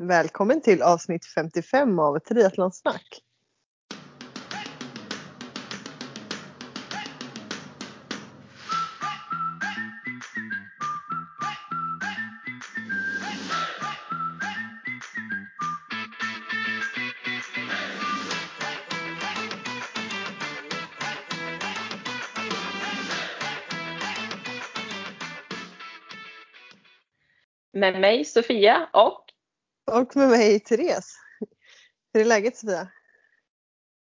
Välkommen till avsnitt 55 av Triathlonsnack. Med mig Sofia och och med mig Therese. Hur är läget Sofia?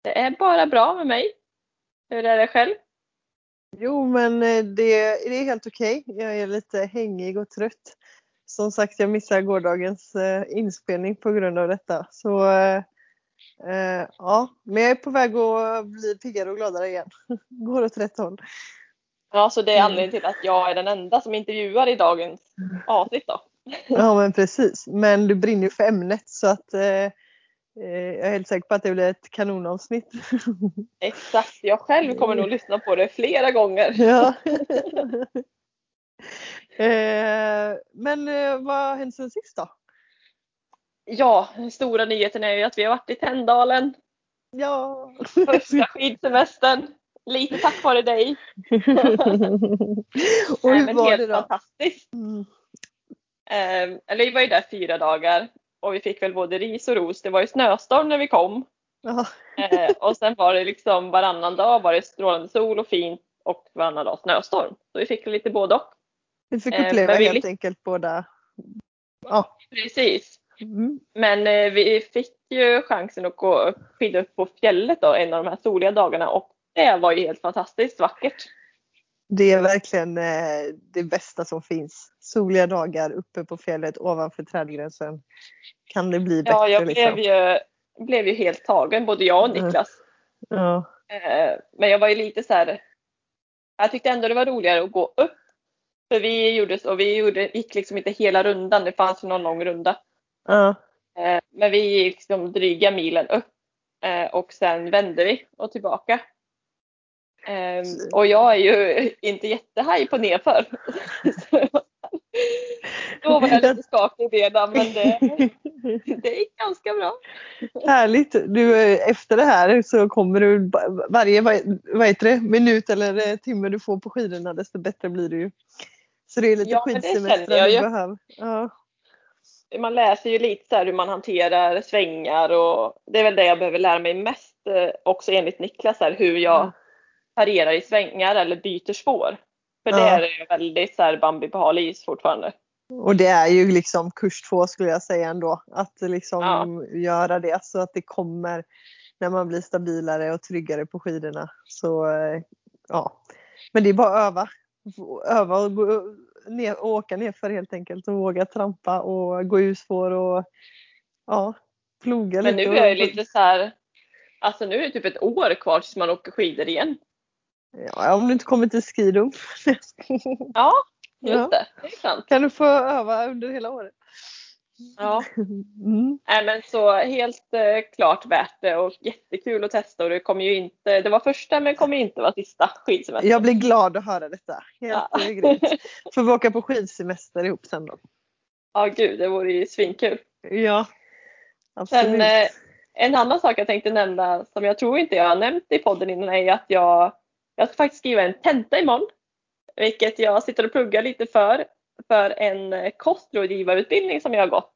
det är bara bra med mig. Hur är det själv? Jo men eh, det, det är helt okej. Jag är lite hängig och trött. Som sagt jag missade gårdagens eh, inspelning på grund av detta. Så eh, eh, ja, men jag är på väg att bli piggare och gladare igen. Går åt rätt håll. Ja, så det är Mm. anledningen till att jag är den enda som intervjuar i dagens avsnitt då. Ja men precis. Men du brinner ju för ämnet så att eh, eh, jag är helt säker på att det blir ett kanonavsnitt. Exakt, jag själv kommer nog lyssna på det flera gånger. ja. eh, men eh, vad har hänt sen sist då? Ja, den stora nyheten är ju att vi har varit i Tänndalen. Ja. Första skidsemestern. Lite tack vare dig. och hur var det då? fantastiskt. Mm. Eh, eller vi var ju där fyra dagar och vi fick väl både ris och ros. Det var ju snöstorm när vi kom. Ja. Eh, och sen var det liksom varannan dag var det strålande sol och fint och varannan dag snöstorm. Så vi fick lite både och. Vi fick Eh, uppleva men vi helt enkelt båda. Ja. Precis. Mm. Men eh, vi fick ju chansen att gå skida upp på fjället då en av de här soliga dagarna och det var ju helt fantastiskt vackert. Det är verkligen eh, det bästa som finns. Soliga dagar uppe på fjället ovanför trädgränsen. Kan det bli bättre Ja, jag liksom? blev ju, blev ju helt tagen, både jag och Mm. Niklas. Ja. Eh, Men jag var ju lite så här. Jag tyckte ändå det var roligare att gå upp. För vi gjorde så, vi gjorde, gick liksom inte hela rundan, det fanns ju någon lång runda. Ja. Eh, Men vi gick liksom dryga milen upp och sen vände vi och tillbaka. Eh, Och jag är ju inte jättehaj på nerför. Då var jag lite skakig i benen men det, det gick ganska bra. Härligt! Du, efter det här så kommer du varje vad heter det, minut eller eh, timme du får på skidorna desto bättre blir det ju. Så det är lite Ja, skidsemester du behöver. Ja. Man läser ju lite så här hur man hanterar svängar och det är väl det jag behöver lära mig mest eh, också enligt Niklas här, hur jag Mm. Parerar i svängar eller byter spår. För det Ja. är ju väldigt så här Bambi på hal is fortfarande. Och det är ju liksom kurs två skulle jag säga ändå. Att liksom Ja. göra det så att det kommer när man blir stabilare och tryggare på skidorna. Så eh, ja. Men det är bara att öva. Öva och gå ner, och åka nerför helt enkelt och våga trampa och gå ur spår och ja, ploga Men lite. nu är det lite så här, alltså nu är det typ ett år kvar tills man åker skidor igen. Ja, om du inte kommer till skidum. Ja, just det. Det är sant. kan du få öva under hela året. Ja. Mm. Nej, men så helt eh, klart värt det och jättekul att testa och det kommer ju inte, det var första men kommer inte vara sista skidsemestern. Jag blir glad att höra detta. Helt Ja. ja. grymt. Får vi åka på skidsemester ihop sen då? Ja gud, det vore ju svinkul. Ja, absolut. Sen eh, en annan sak jag tänkte nämna som jag tror inte jag har nämnt i podden innan är att jag, jag ska faktiskt skriva en tenta imorgon. Vilket jag sitter och pluggar lite för. För en eh, kostrådgivarutbildning som jag har gått.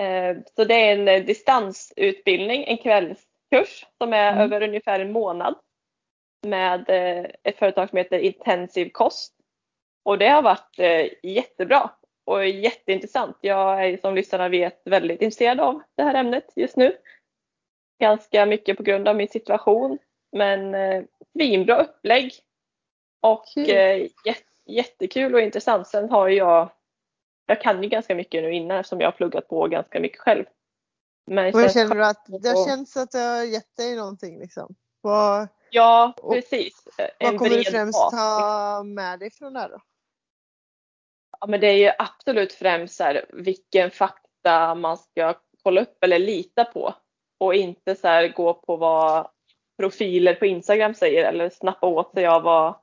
Eh, Så det är en eh, distansutbildning, en kvällskurs som är Mm. över ungefär en månad. Med ett företag som heter Intensiv Kost. Och det har varit jättebra och jätteintressant. Jag är som lyssnarna vet väldigt intresserad av det här ämnet just nu. Ganska mycket på grund av min situation. Men eh, svinbra upplägg. Och eh, jät- jättekul och intressant. Sen har jag, jag kan ju ganska mycket nu innan eftersom jag har pluggat på ganska mycket själv. Men, Men känns känner du att det har och- känts att det har gett dig någonting liksom? Vad, Ja, och- precis. En vad kommer du främst bas. ta med dig från det här då? Ja, men det är ju absolut främst så här, vilken fakta man ska kolla upp eller lita på. Och inte så här, gå på vad profiler på Instagram säger eller snappa åt sig av vad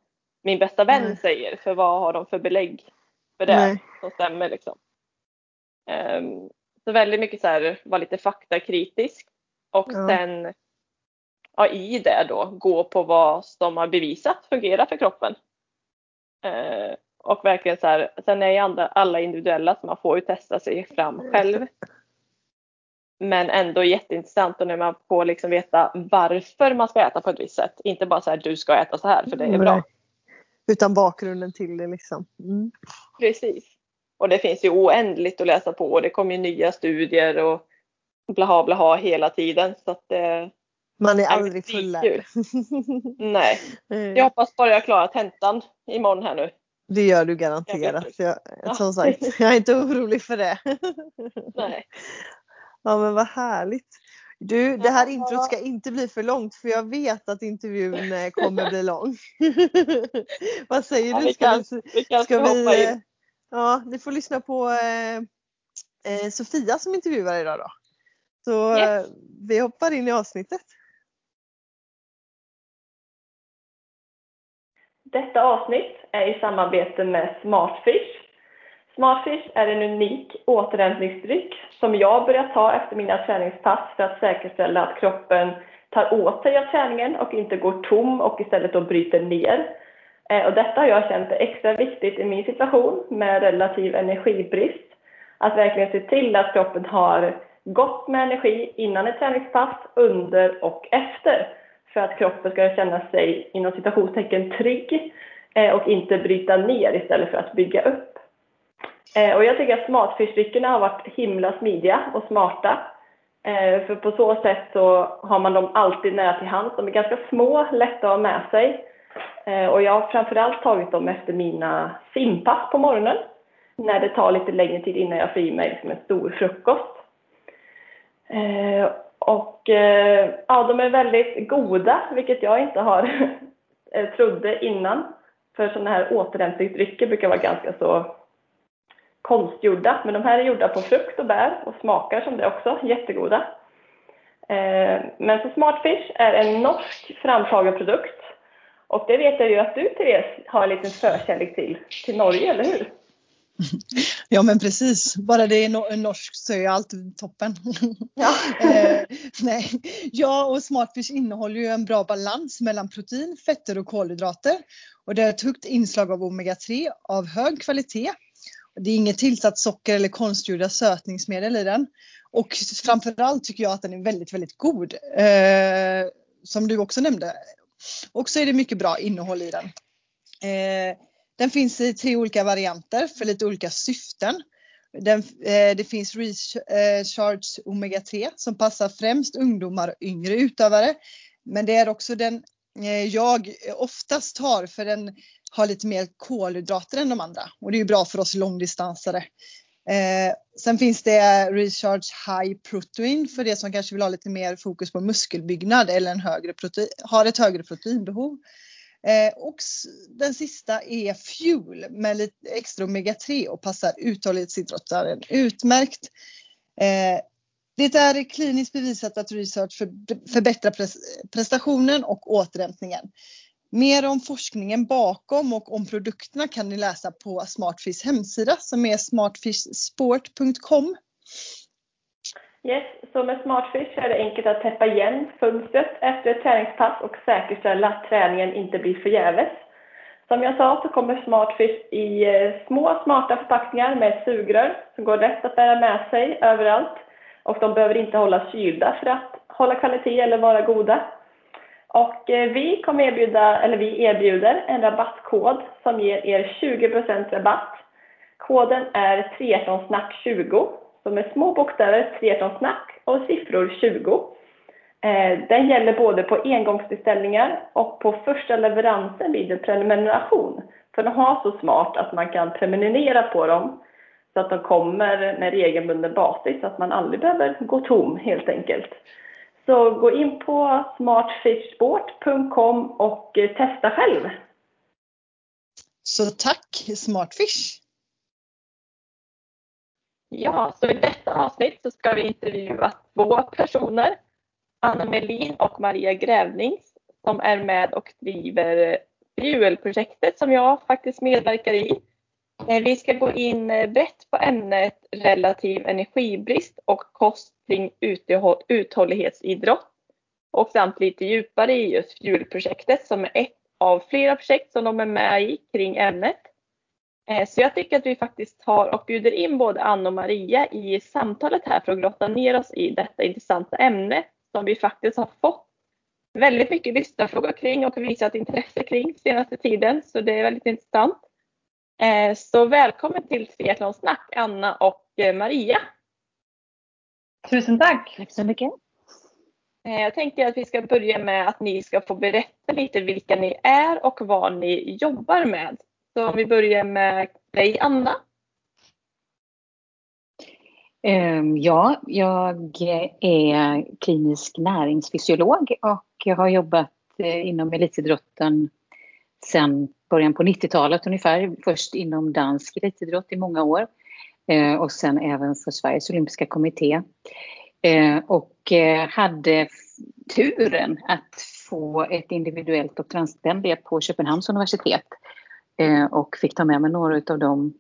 min bästa vän Nej. säger. För vad har de för belägg för det Nej. som stämmer liksom. Ehm, Så väldigt mycket så här, vara lite faktakritisk och Ja. sen ja, i det då gå på vad som har bevisat fungerar för kroppen. Eh, och verkligen så här, sen är ju alla individuella så man får ju testa sig fram själv. Men ändå jätteintressant och när man får liksom veta varför man ska äta på ett visst sätt. Inte bara så här du ska äta så här för det är bra. Nej. Utan bakgrunden till det liksom. Mm. Precis. Och det finns ju oändligt att läsa på och det kommer ju nya studier och blaha blaha hela tiden. Så att, eh, Man är aldrig fullärd. nej. Eh, Jag hoppas bara jag klarar tentan imorgon här nu. Det gör du garanterat. Jag, Ja. som sagt, jag är inte orolig för det. Nej. Ja men vad härligt. Du, det här introt ska inte bli för långt för jag vet att intervjun eh, kommer bli lång. vad säger Ja, du? vi Ska kan, vi, vi kan ska hoppa vi, eh, in. ja, ni får lyssna på eh, eh, Sofia som intervjuar idag då. Så Yes. eh, vi hoppar in i avsnittet. Detta avsnitt är i samarbete med Smartfish. Smartfish är en unik återhämtningsdryck som jag börjat ta efter mina träningspass för att säkerställa att kroppen tar åt sig av träningen och inte går tom och istället då bryter ner. Eh, och detta har jag känt är extra viktigt i min situation med relativ energibrist. Att verkligen se till att kroppen har gott med energi innan ett träningspass, under och efter. För att kroppen ska känna sig inom citationstecken trygg eh, och inte bryta ner istället för att bygga upp. Eh, Och jag tycker att smatfiskdryckerna har varit himla smidiga och smarta. Eh, För på så sätt så har man dem alltid nära till hands. De är ganska små, lätta att ha med sig. Eh, Och jag har framförallt tagit dem efter mina simpass på morgonen. När det tar lite längre tid innan jag får i mig liksom en stor frukost. Eh, Och eh, ja, de är väldigt goda, vilket jag inte har eh, trodde innan. För sådana här återhämtningsdrycker brukar vara ganska så konstgjorda. Men de här är gjorda på frukt och bär och smakar som det också. Jättegoda. Eh, Men så Smartfish är en norsk framtagen produkt. Och det vet jag ju att du Therese har en liten förkärlek till, till Norge, eller hur? Ja men precis, bara det är no- norskt så är allt toppen. Ja. eh, nej. Ja och Smartfish innehåller ju en bra balans mellan protein, fetter och kolhydrater. Och det är ett högt inslag av omega-3 av hög kvalitet. Det är inget tillsatt socker eller konstgjorda sötningsmedel i den. Och framförallt tycker jag att den är väldigt, väldigt god. Eh, som du också nämnde. Och så är det mycket bra innehåll i den. Eh, den finns i tre olika varianter för lite olika syften. Den, eh, det finns Recharge eh, Omega 3 som passar främst ungdomar och yngre utövare. Men det är också den eh, jag oftast tar för den har lite mer kolhydrater än de andra. Och det är ju bra för oss långdistansare. Eh, sen finns det Recharge High Protein för det som kanske vill ha lite mer fokus på muskelbyggnad eller en högre protein, har ett högre proteinbehov. Eh, och den sista är Fuel med lite extra omega-3 och passar uthållighetsidrottaren utmärkt. Eh, det är kliniskt bevisat att research förbättrar prestationen och återhämtningen. Mer om forskningen bakom och om produkterna kan ni läsa på Smartfish hemsida som är smartfishsport.com. Yes, så med Smartfish är det enkelt att täppa igen fönstret efter ett träningspass och säkerställa att träningen inte blir förgäves. Som jag sa så kommer Smartfish i eh, små smarta förpackningar med ett sugrör som går lätt att bära med sig överallt. Och de behöver inte hållas kylda för att hålla kvalitet eller vara goda. Och eh, vi kommer erbjuda, eller vi erbjuder en rabattkod som ger er 20% rabatt. Koden är triathlonsnack20 som är små bokstäver, triathlonsnack och siffror 20. Eh, den gäller både på engångsbeställningar och på första leveransen vid en prenumeration. För de har så smart att man kan prenumerera på dem så att de kommer med regelbunden basis så att man aldrig behöver gå tom helt enkelt. Så gå in på smartfishsport.com och eh, testa själv. Så tack Smartfish! Ja, så i detta avsnitt så ska vi intervjua två personer. Anna Melin och Maria Grävnings som är med och driver Fuel-projektet som jag faktiskt medverkar i. Vi ska gå in eh, brett på ämnet relativ energibrist och kost kring uthållighetsidrott och samt lite djupare i just Fuelprojektet som är ett av flera projekt som de är med i kring ämnet. Eh, så jag tycker att vi faktiskt tar och bjuder in både Anna och Maria i samtalet här för att grotta ner oss i detta intressanta ämne som vi faktiskt har fått väldigt mycket lyssnarfrågor kring och visat intresse kring senaste tiden. Så det är väldigt intressant. Eh, så välkommen till Triathlonsnack Anna och eh, Maria. Tusen tack. Tack så mycket. Jag tänkte att vi ska börja med att ni ska få berätta lite vilka ni är och vad ni jobbar med. Så om vi börjar med dig Anna. Ehm, ja, jag är klinisk näringsfysiolog och jag har jobbat eh, inom elitidrotten sen början på 90-talet ungefär. Först inom dansk elitidrott i många år eh, och sen även för Sveriges olympiska kommitté. Eh, och eh, hade turen att få ett individuellt doktorandstipendium på Köpenhamns universitet och fick ta med mig några av de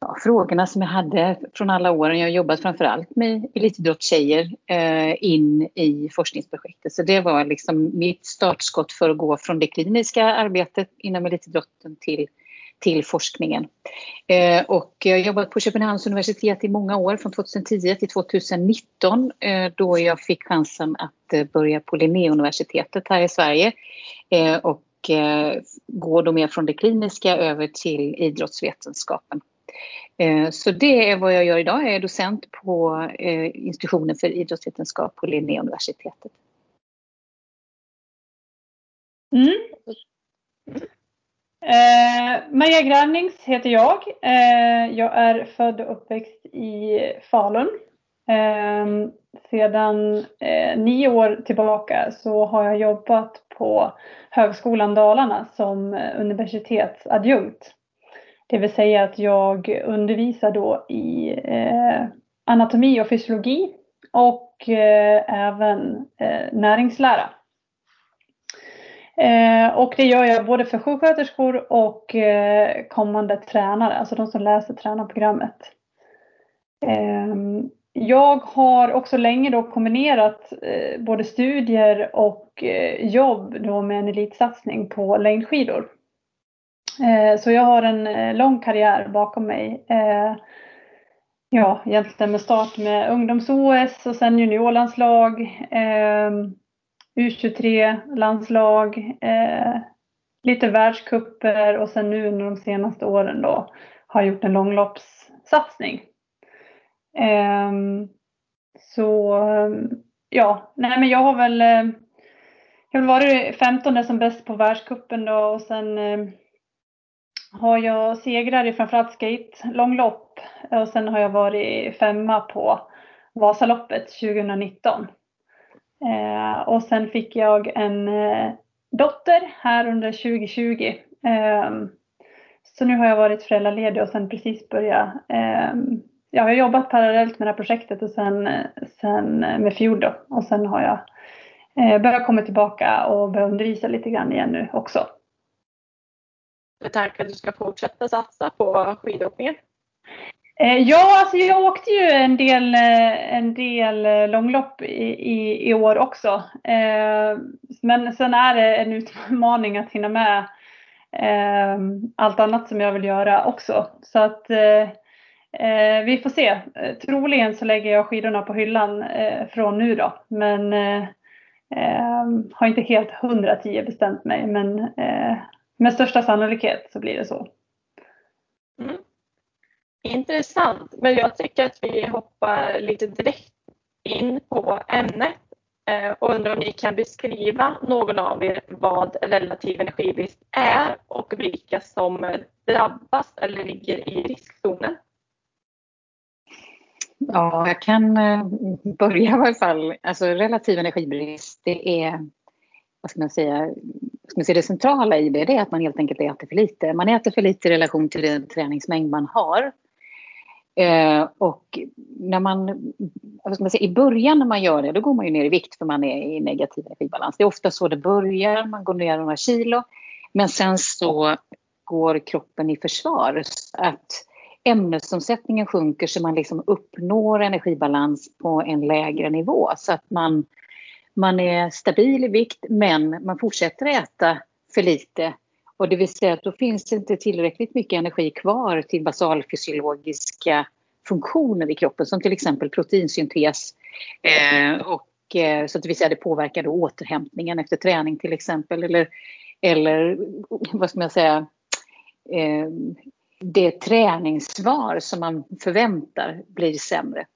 ja, frågorna som jag hade från alla åren. Jag har jobbat framförallt med elitidrottstjejer eh, in i forskningsprojektet. Så det var liksom mitt startskott för att gå från det kliniska arbetet inom elitidrotten till, till forskningen. Eh, och jag har jobbat på Köpenhamns universitet i många år, från 2010 till 2019 eh, då jag fick chansen att eh, börja på Linnéuniversitetet här i Sverige. Eh, och eh, då mer från det kliniska över till idrottsvetenskapen. Eh, så det är vad jag gör idag. Jag är docent på eh, institutionen för idrottsvetenskap på Linnéuniversitetet. Mm. Eh, Maria Grannings heter jag. Eh, jag är född och uppväxt i Falun. Eh, sedan eh, nio år tillbaka så har jag jobbat på Högskolan Dalarna som eh, universitetsadjunkt. Det vill säga att jag undervisar då i eh, anatomi och fysiologi och eh, även eh, näringslära. Eh, och det gör jag både för sjuksköterskor och eh, kommande tränare, alltså de som läser tränarprogrammet. Ehm, jag har också länge då kombinerat eh, både studier och eh, jobb då med en elitsatsning på längdskidor. Eh, så jag har en eh, lång karriär bakom mig. Eh, ja, egentligen med start med ungdoms-OS och sen juniorlandslag, U23-landslag, lite världskupper och sen nu under de senaste åren då har jag gjort en långloppssatsning. Så ja, nej men jag har väl jag har varit 15 som bäst på världskuppen då och sen har jag segrar i framförallt skate, långlopp och sen har jag varit femma på Vasaloppet 2019. Eh, och sen fick jag en eh, dotter här under 2020. Eh, så nu har jag varit föräldraledig och sen precis börjat ehm, jag har jobbat parallellt med det här projektet och sen, sen med Fjord då. Och sen har jag eh, börjat komma tillbaka och börjat undervisa lite grann igen nu också. Med tanke att du ska fortsätta satsa på skidåkningen? Eh, ja, alltså jag åkte ju en del, eh, en del eh, långlopp i, i, i år också. Men sen är det en utmaning att hinna med allt annat som jag vill göra också. Så att vi får se. Troligen så lägger jag skidorna på hyllan från nu då. Men har inte helt 110 bestämt mig. Men med största sannolikhet så blir det så. Mm. Intressant. Men jag tycker att vi hoppar lite direkt in på ämnet. Och undrar om ni kan beskriva någon av er vad relativ energibrist är och vilka som drabbas eller ligger i riskzonen. Ja, jag kan eh, börja i alla fall. Alltså relativ energibrist, det är, vad ska man säga, ska man säga det centrala i det, det är att man helt enkelt äter för lite. Man äter för lite i relation till den träningsmängd man har. Eh, och när man, ska man säga, i början när man gör det, då går man ju ner i vikt för man är i negativ energibalans. Det är ofta så det börjar, man går ner några kilo. Men sen så går kroppen i försvar. Att ämnesomsättningen sjunker så man liksom uppnår energibalans på en lägre nivå. Så att man, man är stabil i vikt men man fortsätter äta för lite. Och det vill säga att då finns det inte tillräckligt mycket energi kvar till basalfysiologiska funktioner i kroppen som till exempel proteinsyntes. Eh, och, eh, så det vill säga det påverkar då återhämtningen efter träning till exempel. Eller, eller vad ska man säga, eh, det träningssvar som man förväntar blir sämre.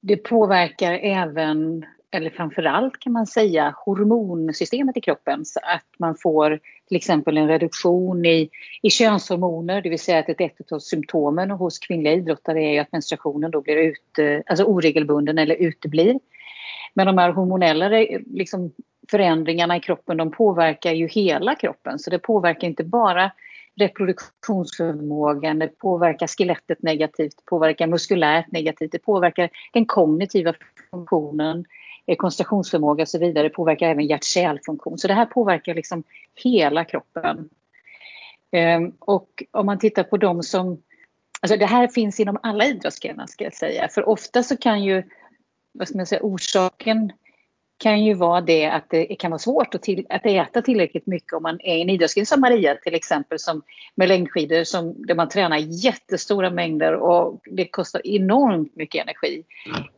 Det påverkar även, eller framförallt kan man säga, hormonsystemet i kroppen. Så att man får till exempel en reduktion i, i könshormoner, det vill säga att ett, ett av symptomen hos kvinnliga idrottare är att menstruationen då blir ut, alltså oregelbunden eller uteblir. Men de här hormonella liksom, förändringarna i kroppen de påverkar ju hela kroppen så det påverkar inte bara reproduktionsförmågan, det påverkar skelettet negativt, det påverkar muskulärt negativt, det påverkar den kognitiva funktionen, koncentrationsförmåga och så vidare, det påverkar även hjärt-kärlfunktion. Så det här påverkar liksom hela kroppen. Ehm, och om man tittar på de som, alltså det här finns inom alla idrottsgrenar ska jag säga, för ofta så kan ju, vad ska man säga, orsaken kan ju vara det att det kan vara svårt att, till, att äta tillräckligt mycket om man är i en idrottsgren som Maria till exempel som med längdskidor som, där man tränar jättestora mängder och det kostar enormt mycket energi.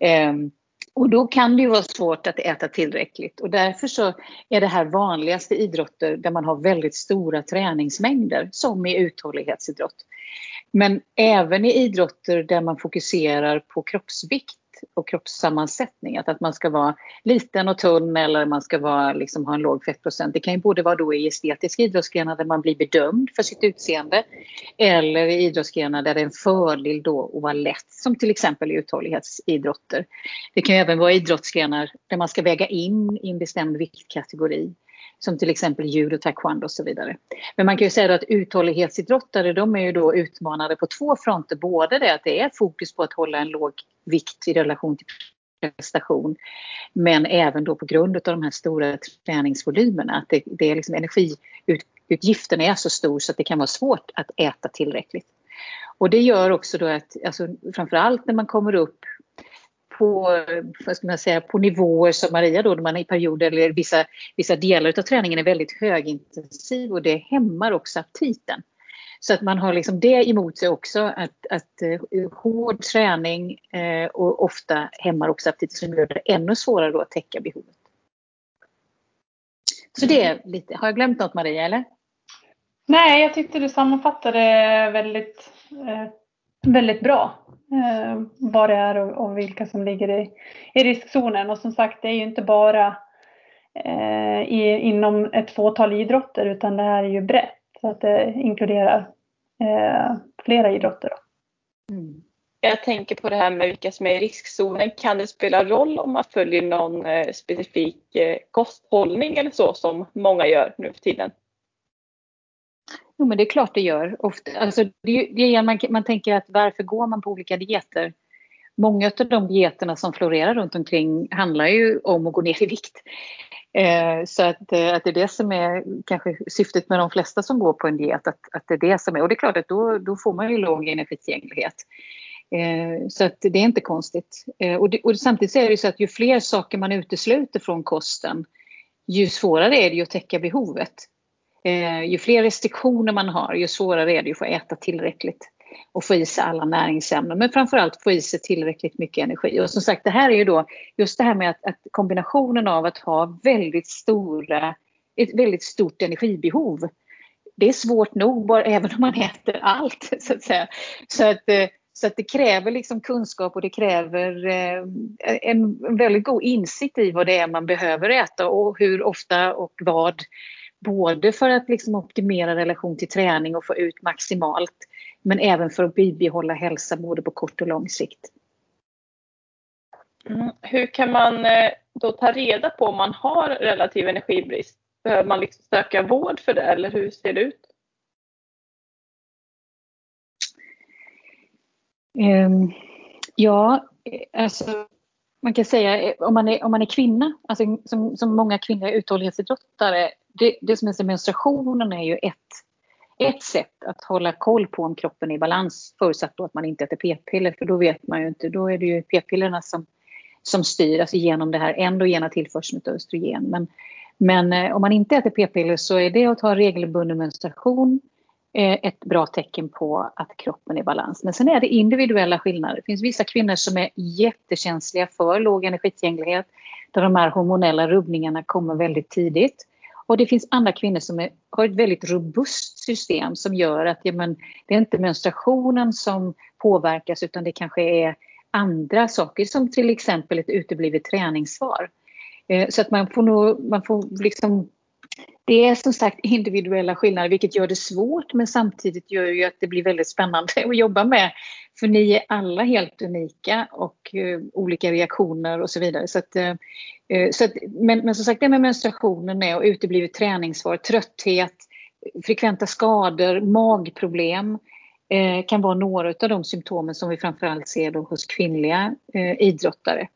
Mm. Och då kan det ju vara svårt att äta tillräckligt och därför så är det här vanligaste idrotter där man har väldigt stora träningsmängder som i uthållighetsidrott. Men även i idrotter där man fokuserar på kroppsvikt och kroppssammansättning. Att, att man ska vara liten och tunn eller man ska vara, liksom, ha en låg fettprocent. Det kan ju både vara då i estetiska idrottsgrenar där man blir bedömd för sitt utseende eller i idrottsgrenar där det är en fördel då att vara lätt som till exempel i uthållighetsidrotter. Det kan ju även vara idrottsgrenar där man ska väga in i en bestämd viktkategori som till exempel judo, taekwondo och så vidare. Men man kan ju säga att uthållighetsidrottare de är ju då utmanade på två fronter. Både det att det är fokus på att hålla en låg vikt i relation till prestation. Men även då på grund av de här stora träningsvolymerna. Att det, det är liksom energiutgiften är så stor så att det kan vara svårt att äta tillräckligt. Och det gör också då att alltså, framförallt när man kommer upp på, vad ska man säga, på nivåer som Maria då, när man i perioder eller vissa, vissa delar av träningen är väldigt högintensiv och det hämmar också aptiten. Så att man har liksom det emot sig också att, att uh, hård träning uh, och ofta hämmar också aptiten som gör det ännu svårare då att täcka behovet. Så det är lite, har jag glömt något Maria eller? Nej, jag tyckte du sammanfattade väldigt, eh, väldigt bra eh, vad det är och, och, vilka som ligger i, i riskzonen. Och som sagt, det är ju inte bara eh, i, inom ett fåtal idrotter utan det här är ju brett. Så att det inkluderar eh, flera idrotter. Mm. Jag tänker på det här med vilka som är i riskzonen. Kan det spela roll om man följer någon eh, specifik eh, kosthållning eller så som många gör nu för tiden? Jo men det är klart det gör. Ofta, alltså, det, det, man, man tänker att varför går man på olika dieter? Många av de dieterna som florerar runt omkring handlar ju om att gå ner i vikt. Eh, så att, eh, att det är det som är kanske syftet med de flesta som går på en diet. Att, att det är det som är, och det är klart att då, då får man ju låg energitillgänglighet. Eh, så att det är inte konstigt. Eh, och, det, och samtidigt är det så att ju fler saker man utesluter från kosten ju svårare är det ju att täcka behovet. Eh, ju fler restriktioner man har, ju svårare är det att få äta tillräckligt och få i sig alla näringsämnen, men framförallt få i sig tillräckligt mycket energi. Och som sagt, det här är ju då just det här med att, att kombinationen av att ha väldigt stora, ett väldigt stort energibehov. Det är svårt nog, bara, även om man äter allt, så att säga. Så att, eh, så att det kräver liksom kunskap och det kräver eh, en väldigt god insikt i vad det är man behöver äta och hur ofta och vad Både för att liksom optimera relation till träning och få ut maximalt men även för att bibehålla hälsa både på kort och lång sikt. Mm. Hur kan man eh, då ta reda på om man har relativ energibrist? Behöver man liksom söka vård för det eller hur ser det ut? Um, ja, alltså man kan säga eh, om man är, om man är kvinna, alltså som, som många kvinnliga uthållighetsidrottare det, det som är menstruationen är ju ett, ett sätt att hålla koll på om kroppen är i balans förutsatt då att man inte äter p-piller för då vet man ju inte, då är det ju p-pillerna som, som styr alltså genom det här endogena tillförseln av östrogen. Men, men eh, om man inte äter p-piller så är det att ha regelbunden menstruation eh, Eh, ett bra tecken på att kroppen är i balans. Men sen är det individuella skillnader. Det finns vissa kvinnor som är jättekänsliga för låg energitillgänglighet där de här hormonella rubbningarna kommer väldigt tidigt. Och det finns andra kvinnor som är, har ett väldigt robust system som gör att ja, men, det är inte menstruationen som påverkas utan det kanske är andra saker som till exempel ett uteblivet träningssvar. Eh, så att man får nog, man får liksom det är som sagt individuella skillnader vilket gör det svårt men samtidigt gör ju att det blir väldigt spännande att jobba med. För ni är alla helt unika och uh, olika reaktioner och så vidare. Så att, uh, så att, men, men som sagt det med menstruationen är och uteblivet träningsvar, trötthet, frekventa skador, magproblem uh, kan vara några av de symptomen som vi framförallt ser då hos kvinnliga idrottare.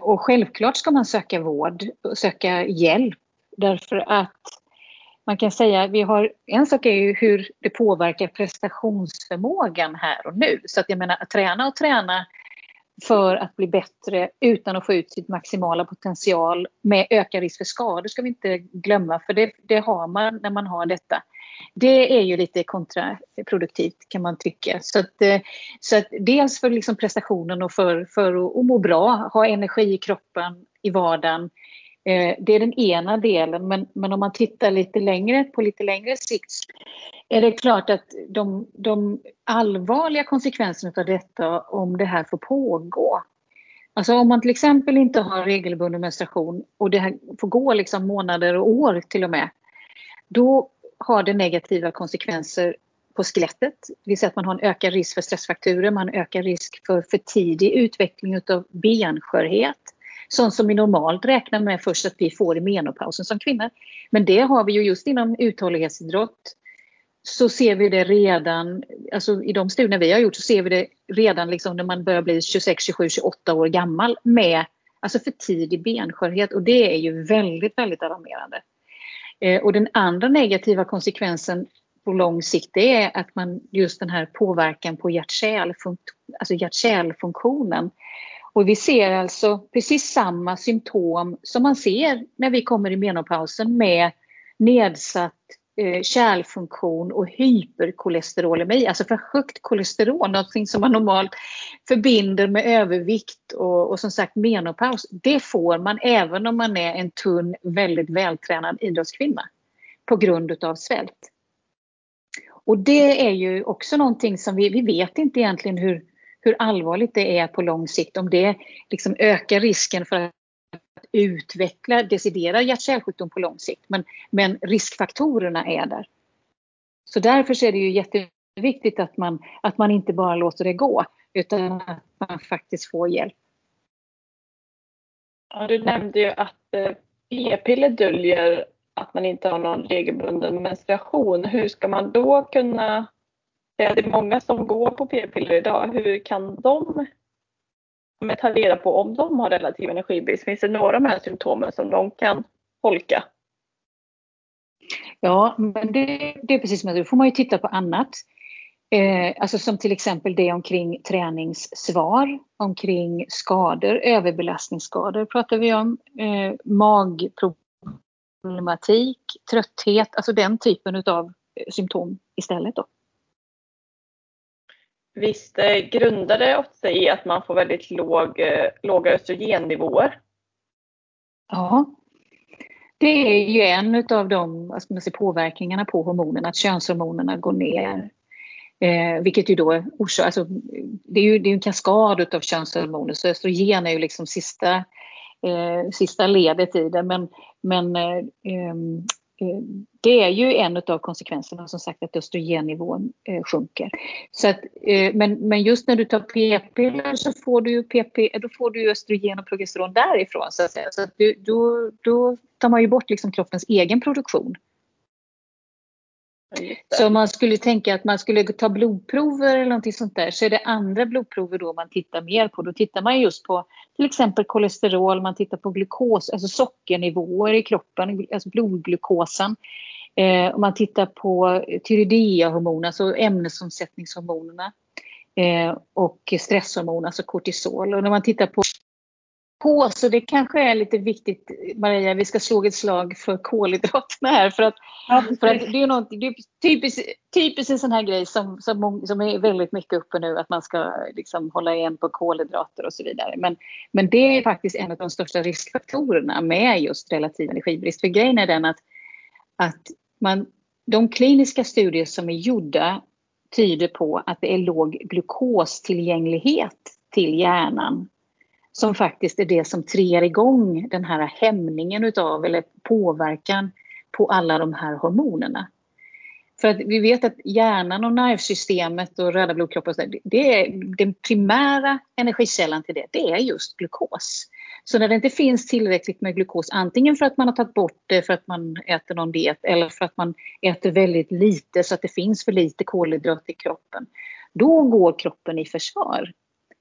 Och självklart ska man söka vård och söka hjälp Därför att man kan säga, vi har, en sak är ju hur det påverkar prestationsförmågan här och nu. Så att jag menar att träna och träna för att bli bättre utan att få ut sitt maximala potential med ökad risk för skador ska vi inte glömma för det, det har man när man har detta. Det är ju lite kontraproduktivt kan man tycka. Så att, eh, så att dels för liksom prestationen och för, för att må bra, ha energi i kroppen i vardagen Eh, det är den ena delen men, men om man tittar lite längre på lite längre sikt är det klart att de, de allvarliga konsekvenserna av detta om det här får pågå. Alltså om man till exempel inte har regelbunden menstruation och det här får gå liksom månader och år till och med. Då har det negativa konsekvenser på skelettet. Det vill säga att man har en ökad risk för stressfrakturer, man ökar risk för för tidig utveckling av benskörhet sånt som vi normalt räknar med först att vi får i menopausen som kvinnor. Men det har vi ju just inom uthållighetsidrott så ser vi det redan, alltså i de studier vi har gjort så ser vi det redan liksom när man börjar bli 26, 27, 28 år gammal med alltså för tidig benskörhet och det är ju väldigt, väldigt alarmerande. Eh, och den andra negativa konsekvensen på lång sikt det är att man just den här påverkan på alltså hjärt-kärlfunktionen alltså hjärt och vi ser alltså precis samma symptom som man ser när vi kommer i menopausen med nedsatt eh, kärlfunktion och hyperkolesterolemi, alltså för högt kolesterol, någonting som man normalt förbinder med övervikt och, och som sagt menopaus. Det får man även om man är en tunn, väldigt vältränad idrottskvinna på grund av svält. Och det är ju också någonting som vi, vi vet inte egentligen hur, hur allvarligt det är på lång sikt. Om det liksom ökar risken för att utveckla deciderad hjärt-kärlsjukdom på lång sikt. Men, men riskfaktorerna är där. Så därför är det ju jätteviktigt att man, att man inte bara låter det gå utan att man faktiskt får hjälp. Ja, du nämnde ju att eh, p-piller döljer att man inte har någon regelbunden menstruation. Hur ska man då kunna det är många som går på p-piller idag. Hur kan de ta reda på om de har relativ energibrist? Finns det några av de här symptomen som de kan tolka? Ja, men det, det är precis som att då får man ju titta på annat. Eh, alltså som till exempel det omkring träningssvar, omkring skador, överbelastningsskador pratar vi om, eh, magproblematik, trötthet, alltså den typen av eh, symptom istället. Då. Visst eh, grundar det ofta i att man får väldigt låg, eh, låga östrogennivåer? Ja, det är ju en av de vad ska man säga, påverkningarna på hormonerna, att könshormonerna går ner. Eh, vilket ju då orsakar, alltså, det är ju det är en kaskad av könshormoner så östrogen är ju liksom sista, eh, sista ledet i det. Men, men Eh, ehm, Eh, det är ju en av konsekvenserna som sagt att östrogennivån eh, sjunker. Så att, eh, men, men just när du tar p-piller så får du, PP, då får du östrogen och progesteron därifrån. Så, att säga. så att du, då, då tar man ju bort liksom kroppens egen produktion. Så om man skulle tänka att man skulle ta blodprover eller någonting sånt där så är det andra blodprover då man tittar mer på. Då tittar man just på till exempel kolesterol, man tittar på glukos, alltså sockernivåer i kroppen, alltså blodglukosen. Eh, och man tittar på tyredeahormoner, alltså ämnesomsättningshormonerna eh, och stresshormon, alltså kortisol. Och när man tittar på på. Så det kanske är lite viktigt, Maria, vi ska slå ett slag för kolhydraterna här. För att, ja, för att det är, något, det är typiskt, typiskt en sån här grej som, som, som är väldigt mycket uppe nu, att man ska liksom hålla igen på kolhydrater och så vidare. Men, men det är faktiskt en av de största riskfaktorerna med just relativ energibrist. För grejen är den att, att man, de kliniska studier som är gjorda tyder på att det är låg glukostillgänglighet till hjärnan som faktiskt är det som triggar igång den här hämningen utav eller påverkan på alla de här hormonerna. För att vi vet att hjärnan och nervsystemet och röda blodkroppar, det är den primära energikällan till det, det är just glukos. Så när det inte finns tillräckligt med glukos, antingen för att man har tagit bort det för att man äter någon diet eller för att man äter väldigt lite så att det finns för lite kolhydrat i kroppen, då går kroppen i försvar.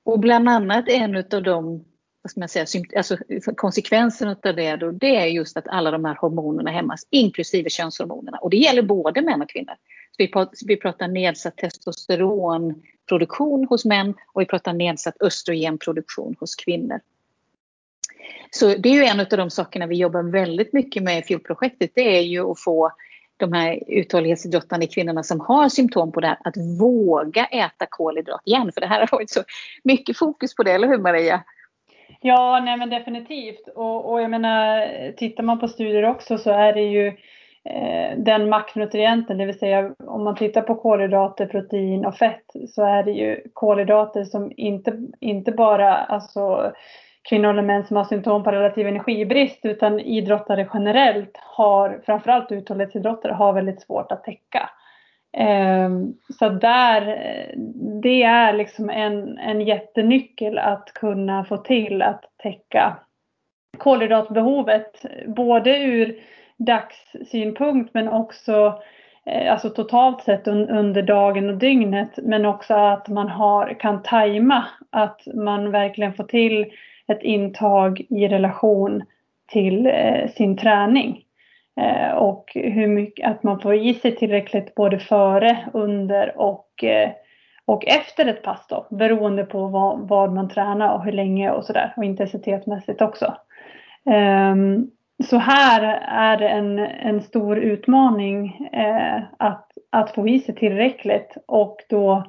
Och bland annat en av de vad ska man säga, alltså konsekvensen av det då, det är just att alla de här hormonerna hämmas, inklusive könshormonerna. Och det gäller både män och kvinnor. Så vi, pratar, vi pratar nedsatt testosteronproduktion hos män och vi pratar nedsatt östrogenproduktion hos kvinnor. Så det är ju en av de sakerna vi jobbar väldigt mycket med i FIOL-projektet. Det är ju att få de här uthållighetsidrottande kvinnorna som har symptom på det här att våga äta kolhydrat igen. För det här har varit så mycket fokus på det, eller hur Maria? Ja, nej men definitivt. Och, och jag menar, tittar man på studier också så är det ju eh, den makronutrienten, det vill säga om man tittar på kolhydrater, protein och fett så är det ju kolhydrater som inte, inte bara alltså, kvinnor eller män som har symptom på relativ energibrist utan idrottare generellt har, framförallt uthållighetsidrottare, har väldigt svårt att täcka. Ehm, så där, det är liksom en, en jättenyckel att kunna få till att täcka kolhydratbehovet både ur dagssynpunkt men också eh, alltså totalt sett under dagen och dygnet men också att man har, kan tajma att man verkligen får till ett intag i relation till eh, sin träning. Eh, och hur mycket, att man får i sig tillräckligt både före, under och, eh, och efter ett pass då, beroende på vad, vad man tränar och hur länge och sådär och intensitetsmässigt också. Ehm, så här är det en, en stor utmaning eh, att, att få i sig tillräckligt och då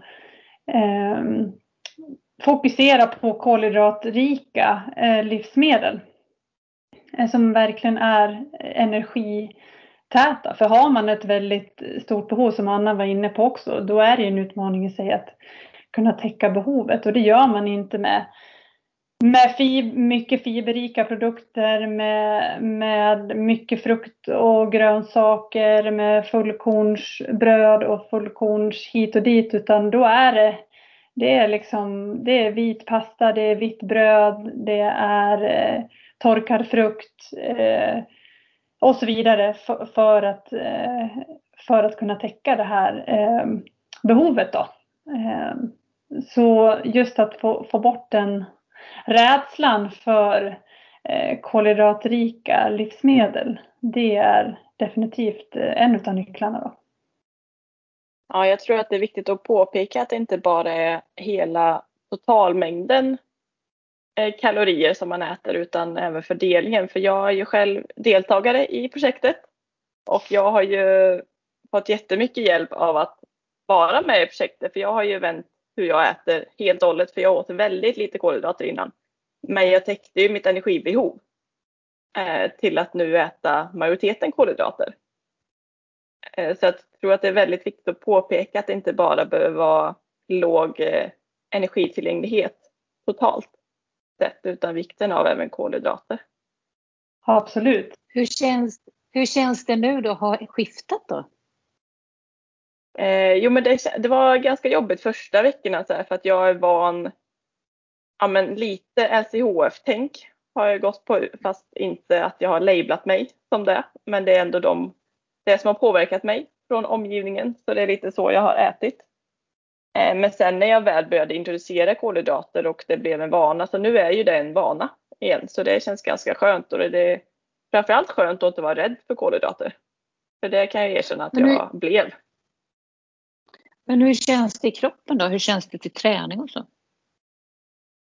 eh, fokusera på kolhydratrika eh, livsmedel. Eh, som verkligen är energitäta. För har man ett väldigt stort behov som Anna var inne på också, då är det en utmaning i sig att kunna täcka behovet och det gör man inte med med fib mycket fiberrika produkter, med, med mycket frukt och grönsaker, med fullkornsbröd och fullkorns hit och dit, utan då är det, det är liksom, det är vit pasta, det är vitt bröd, det är eh, torkad frukt eh, och så vidare för, för att, eh, för att kunna täcka det här eh, behovet. Då. Eh, så just att få, få bort den rädslan för eh, kolhydratrika livsmedel, det är definitivt eh, en av nycklarna. Då. Ja, jag tror att det är viktigt att påpeka att det inte bara är hela totalmängden eh, kalorier som man äter utan även fördelningen. För jag är ju själv deltagare i projektet och jag har ju fått jättemycket hjälp av att vara med i projektet för jag har ju vänt hur jag äter helt och hållet för jag åt väldigt lite kolhydrater innan. Men jag täckte ju mitt energibehov eh, till att nu äta majoriteten kolhydrater. Eh, så jag tror att det är väldigt viktigt att påpeka att det inte bara behöver vara låg energitillgänglighet totalt sätt utan vikten av även kolhydrater. Ja, absolut. Hur känns, hur känns det nu då att ha skiftat då? Eh, jo men det, det, var ganska jobbigt första veckorna så här, för att jag är van, ja men lite LCHF-tänk har jag gått på fast inte att jag har lablat mig som det. Men det är ändå de, det som har påverkat mig från omgivningen så det är lite så jag har ätit. Eh, men sen när jag väl började introducera kolhydrater och det blev en vana, så nu är ju det en vana igen. Så det känns ganska skönt och det är framförallt skönt att inte vara rädd för kolhydrater. För det kan jag erkänna att nu- jag blev. Men hur känns det i kroppen då? Hur känns det till träning och så?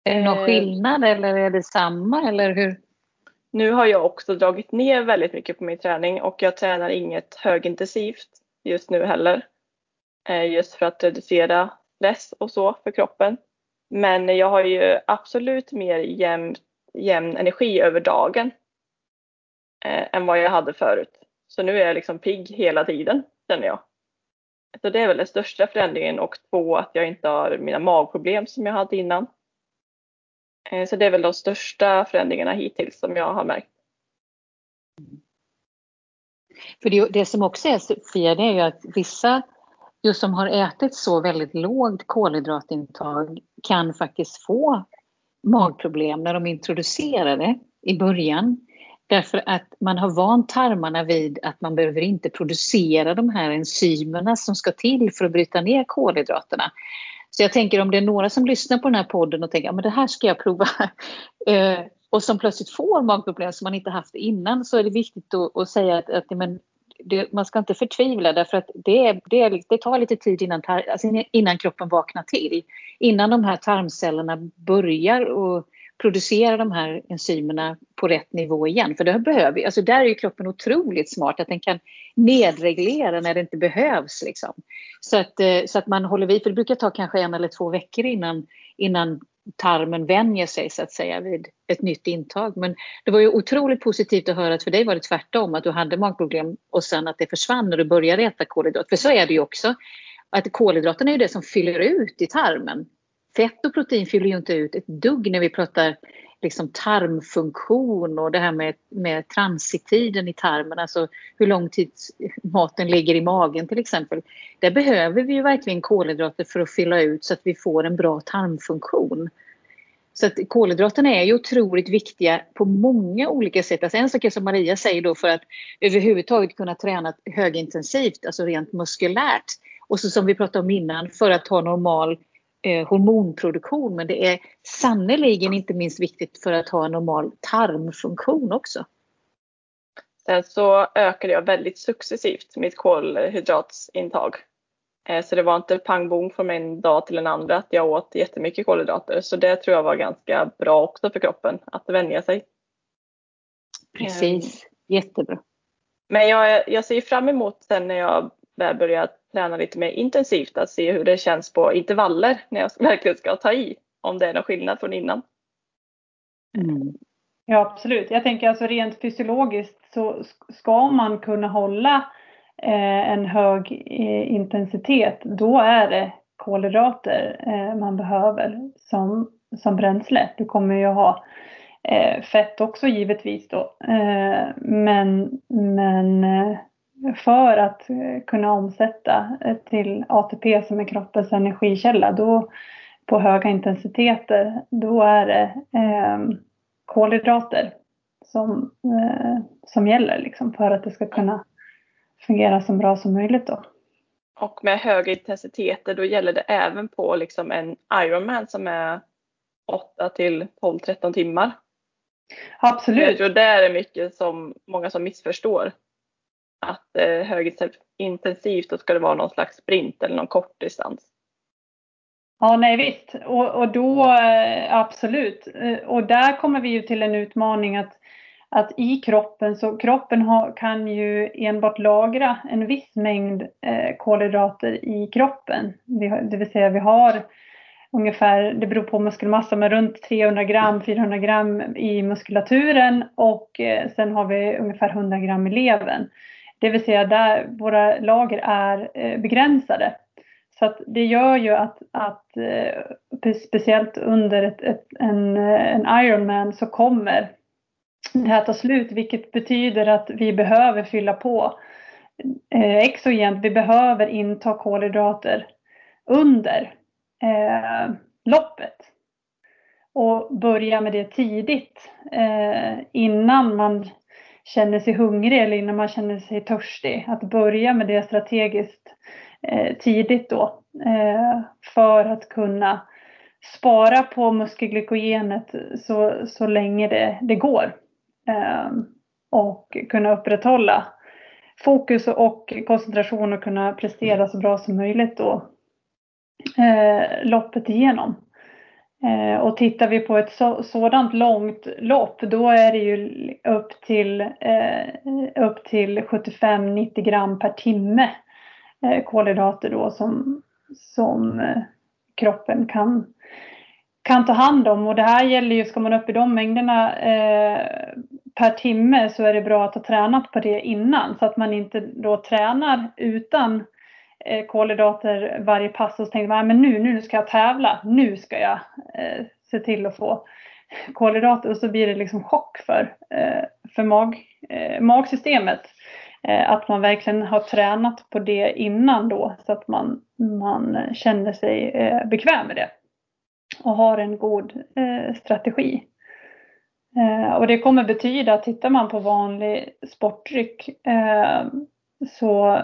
Är det någon Eh. skillnad eller är det samma eller hur? Nu har jag också dragit ner väldigt mycket på min träning och jag tränar inget högintensivt just nu heller. Eh, just för att reducera stress och så för kroppen. Men jag har ju absolut mer jämn, jämn energi över dagen eh, än vad jag hade förut. Så nu är jag liksom pigg hela tiden känner jag. Så det är väl den största förändringen och två att jag inte har mina magproblem som jag hade innan. Eh, så det är väl de största förändringarna hittills som jag har märkt. För det, det som också är Sofia, det är ju att vissa just som har ätit så väldigt lågt kolhydratintag kan faktiskt få magproblem när de introducerar det i början. Därför att man har vant tarmarna vid att man behöver inte producera de här enzymerna som ska till för att bryta ner kolhydraterna. Så jag tänker om det är några som lyssnar på den här podden och tänker att det här ska jag prova eh, och som plötsligt får magproblem som man inte haft innan så är det viktigt att, att säga att, att men, det, man ska inte förtvivla därför att det, det, det tar lite tid innan, tar, alltså innan kroppen vaknar till. Innan de här tarmcellerna börjar och producera de här enzymerna på rätt nivå igen. För det behöver, alltså där är ju kroppen otroligt smart att den kan nedreglera när det inte behövs. Liksom. Så, att, eh, så att man håller vid, för det brukar ta kanske en eller två veckor innan, innan tarmen vänjer sig så att säga vid ett nytt intag. Men det var ju otroligt positivt att höra att för dig var det tvärtom, att du hade magproblem och sen att det försvann när du började äta kolhydrat. För så är det ju också. Att kolhydraterna är ju det som fyller ut i tarmen. Fett och protein fyller ju inte ut ett dugg när vi pratar liksom tarmfunktion och det här med, med transittiden i tarmen, alltså hur lång tid maten ligger i magen till exempel. Där behöver vi ju verkligen kolhydrater för att fylla ut så att vi får en bra tarmfunktion. Så att kolhydraterna är ju otroligt viktiga på många olika sätt. Alltså en sak är som Maria säger då för att överhuvudtaget kunna träna högintensivt, alltså rent muskulärt. Och så som vi pratade om innan, för att ha normal eh, hormonproduktion. Men det är sannerligen inte minst viktigt för att ha en normal tarmfunktion också. Sen så ökade jag väldigt successivt mitt kolhydratsintag. Eh, Så det var inte pang bom från en dag till en andra att jag åt jättemycket kolhydrater. Så det tror jag var ganska bra också för kroppen att vänja sig. Precis, jättebra. Men jag, jag ser fram emot sen när jag väl börjar träna lite mer intensivt att se hur det känns på intervaller när jag verkligen ska ta i. Om det är någon skillnad från innan. Mm. Ja, absolut. Jag tänker alltså rent fysiologiskt så sk- ska man kunna hålla eh, en hög eh, intensitet, då är det kolhydrater eh, man behöver som, som bränsle. Du kommer ju ha eh, fett också givetvis då. Eh, men men eh, för att eh, kunna omsätta eh, till ATP som är kroppens energikälla, då på höga intensiteter, då är det eh, kolhydrater som, eh, som gäller liksom för att det ska kunna fungera så bra som möjligt då. Och med höga intensiteter då gäller det även på liksom en Ironman som är 8 till 12-13 timmar. Jag Absolut. tror det är mycket som många som missförstår. Att eh, högintensivt då ska det vara någon slags sprint eller någon kort distans. Ja, nej visst. Och, och då eh, absolut. Eh, och där kommer vi ju till en utmaning att, att i kroppen, så kroppen har, kan ju enbart lagra en viss mängd eh, kolhydrater i kroppen. Vi det vill säga vi har ungefär, det beror på muskelmassa, men runt 300 gram, 400 gram i muskulaturen och eh, sen har vi ungefär 100 gram i levern. Det vill säga där våra lager är eh, begränsade. Så att det gör ju att, att eh, speciellt under ett, ett, en, eh, en Ironman så kommer det här ta slut, vilket betyder att vi behöver fylla på exogent. Vi behöver inta kolhydrater under eh, loppet och börja med det tidigt eh, innan man känner sig hungrig eller innan man känner sig törstig. Att börja med det strategiskt eh, tidigt då eh, för att kunna spara på muskelglykogenet så, så länge det, det går. Eh, och kunna upprätthålla fokus och koncentration och kunna prestera så bra som möjligt då eh, loppet igenom. Eh, och tittar vi på ett så, sådant långt lopp då är det ju upp till, eh, upp till 75-90 gram per timme eh, kolhydrater då som, som eh, kroppen kan, kan ta hand om. Och det här gäller ju, ska man upp i de mängderna eh, per timme så är det bra att ha tränat på det innan så att man inte då tränar utan Eh, kolhydrater varje pass och så tänkte man men nu, nu ska jag tävla, nu ska jag eh, se till att få kolhydrater och så blir det liksom chock för, eh, för mag, eh, magsystemet. Eh, att man verkligen har tränat på det innan då så att man, man känner sig eh, bekväm med det och har en god eh, strategi. Eh, och det kommer betyda att tittar man på vanlig sportdryck så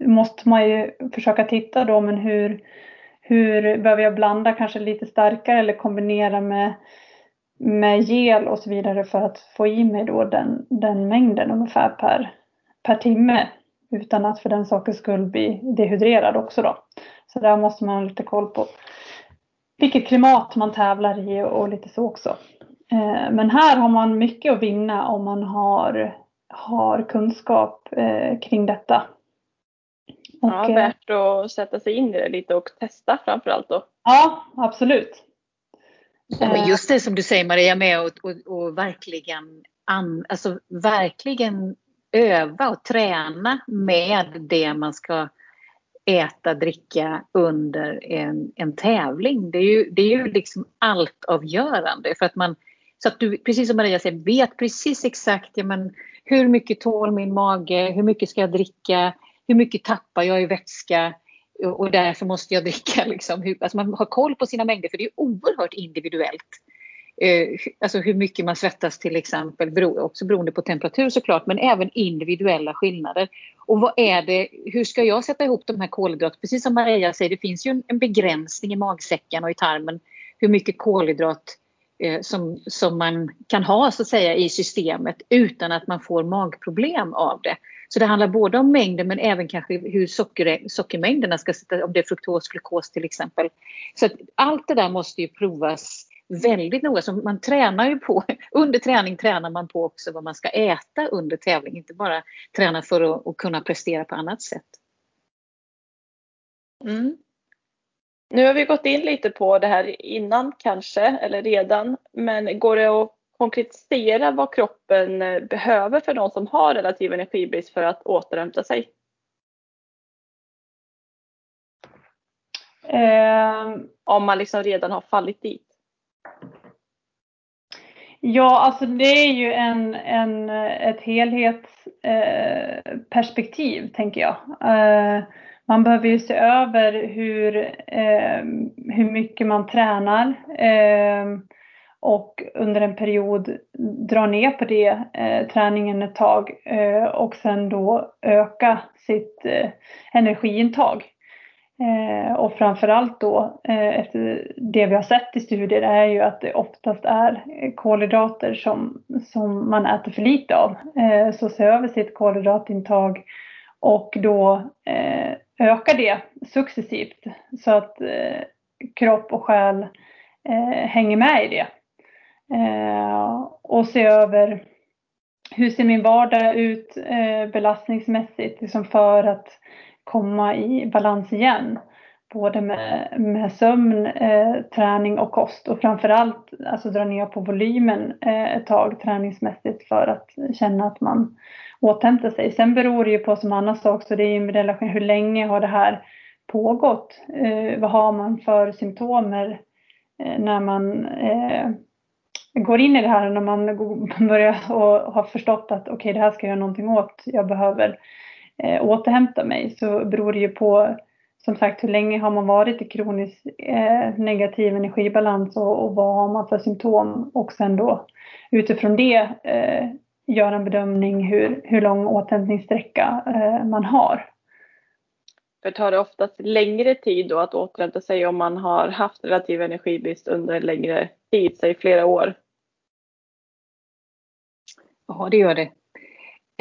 måste man ju försöka titta då men hur, hur behöver jag blanda kanske lite starkare eller kombinera med, med gel och så vidare för att få i mig då den, den mängden ungefär per, per timme utan att för den sakens skull bli dehydrerad också då. Så där måste man ha lite koll på vilket klimat man tävlar i och lite så också. Eh, men här har man mycket att vinna om man har, har kunskap eh, kring detta. Och, ja, värt att sätta sig in i det lite och testa framförallt då. Ja, absolut. Men just det som du säger Maria med att och, och verkligen, an, alltså, verkligen öva och träna med det man ska äta, dricka under en, en tävling. Det är ju, det är ju liksom allt avgörande för att man så att du, precis som Maria säger, vet precis exakt ja, men, hur mycket tål min mage, hur mycket ska jag dricka, hur mycket tappar jag i vätska och därför måste jag dricka. Liksom, alltså man har koll på sina mängder för det är oerhört individuellt. Eh, alltså hur mycket man svettas till exempel, också beroende på temperatur såklart, men även individuella skillnader. Och vad är det, hur ska jag sätta ihop de här kolhydraterna? Precis som Maria säger, det finns ju en, begränsning i magsäcken och i tarmen hur mycket kolhydrat eh, som, som man kan ha så att säga i systemet utan att man får magproblem av det. Så det handlar både om mängden men även kanske hur socker, sockermängderna ska sitta, om det är fruktos, glukos till exempel. Så att allt det där måste ju provas väldigt noga. Så man tränar ju på, under träning tränar man på också vad man ska äta under tävling, inte bara träna för att, att kunna prestera på annat sätt. Mm. Nu har vi gått in lite på det här innan kanske, eller redan, men går det att konkretisera vad kroppen behöver för någon som har relativ energibrist för att återhämta sig? Eh, om man liksom redan har fallit dit. Ja, alltså det är ju en, en, ett helhetsperspektiv eh, tänker jag. Eh, man behöver ju se över hur, eh, hur mycket man tränar eh, och under en period dra ner på det, eh, träningen ett tag eh, och sen då öka sitt eh, energiintag. Eh, och framförallt då eh, efter det vi har sett i studier är ju att det oftast är kolhydrater som, som man äter för lite av. Eh, så se över sitt kolhydratintag och då eh, öka det successivt så att eh, kropp och själ eh, hänger med i det. Eh, och se över hur ser min vardag ut eh, belastningsmässigt liksom för att komma i balans igen. Både med, med sömn, eh, träning och kost och framförallt alltså dra ner på volymen eh, ett tag träningsmässigt för att känna att man återhämtar sig. Sen beror det ju på som Anna sa också, det är ju med relation hur länge har det här pågått? Eh, vad har man för symptomer eh, när man eh, går in i det här när man börjar och har förstått att okej okay, det här ska jag göra någonting åt. Jag behöver eh, återhämta mig så beror det ju på som sagt hur länge har man varit i kronisk eh, negativ energibalans och, och, vad har man för symptom och sen då utifrån det eh, göra en bedömning hur, hur lång återhämtningssträcka eh, man har. För tar det oftast längre tid då att återhämta sig om man har haft relativ energibrist under en längre tid, säg flera år? Ja, det gör det.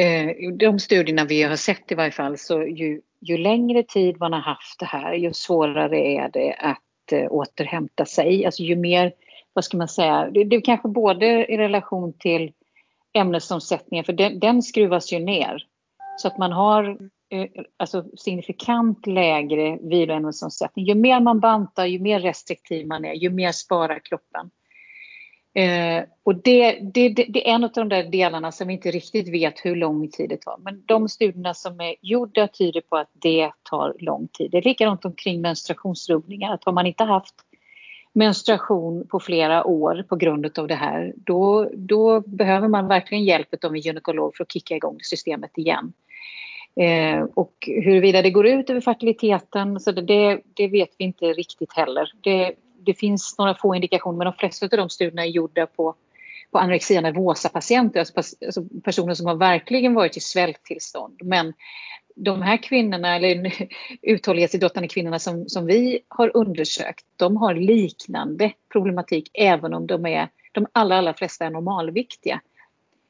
Eh, de studierna vi har sett i varje fall så ju, ju längre tid man har haft det här ju svårare är det att eh, återhämta sig. Alltså ju mer, vad ska man säga, det, det är kanske både i relation till ämnesomsättningen för den, den skruvas ju ner. Så att man har eh, alltså signifikant lägre viloämnesomsättning. Ju mer man bantar, ju mer restriktiv man är, ju mer sparar kroppen. Eh, och det, det, det, det, är en av de där delarna som vi inte riktigt vet hur lång tid det tar. Men de studierna som är gjorda tyder på att det tar lång tid. Det är likadant omkring menstruationsrubbningar. Att har man inte haft menstruation på flera år på grund av det här, då, då behöver man verkligen hjälp av en gynekolog för att kicka igång systemet igen. Eh, och huruvida det går ut över fertiliteten, så det, det vet vi inte riktigt heller. Det, det finns några få indikationer men de flesta av de studierna är gjorda på, på anorexia nervosa-patienter, alltså, alltså personer som har verkligen varit i svälttillstånd. Men de här kvinnorna, eller uthållighetsidrottande kvinnorna som, som vi har undersökt, de har liknande problematik även om de är, de allra, allra flesta är normalviktiga.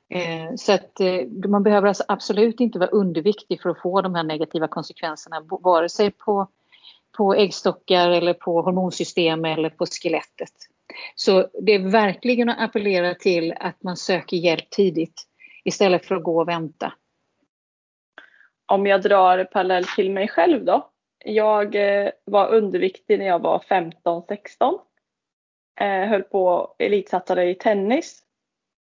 Eh, så att eh, man behöver alltså absolut inte vara underviktig för att få de här negativa konsekvenserna, vare sig på på äggstockar eller på hormonsystem eller på skelettet. Så det är verkligen att appellera till att man söker hjälp tidigt istället för att gå och vänta. Om jag drar parallell till mig själv då. Jag eh, var underviktig när jag var 15-16. Eh, höll på elitsatsade i tennis.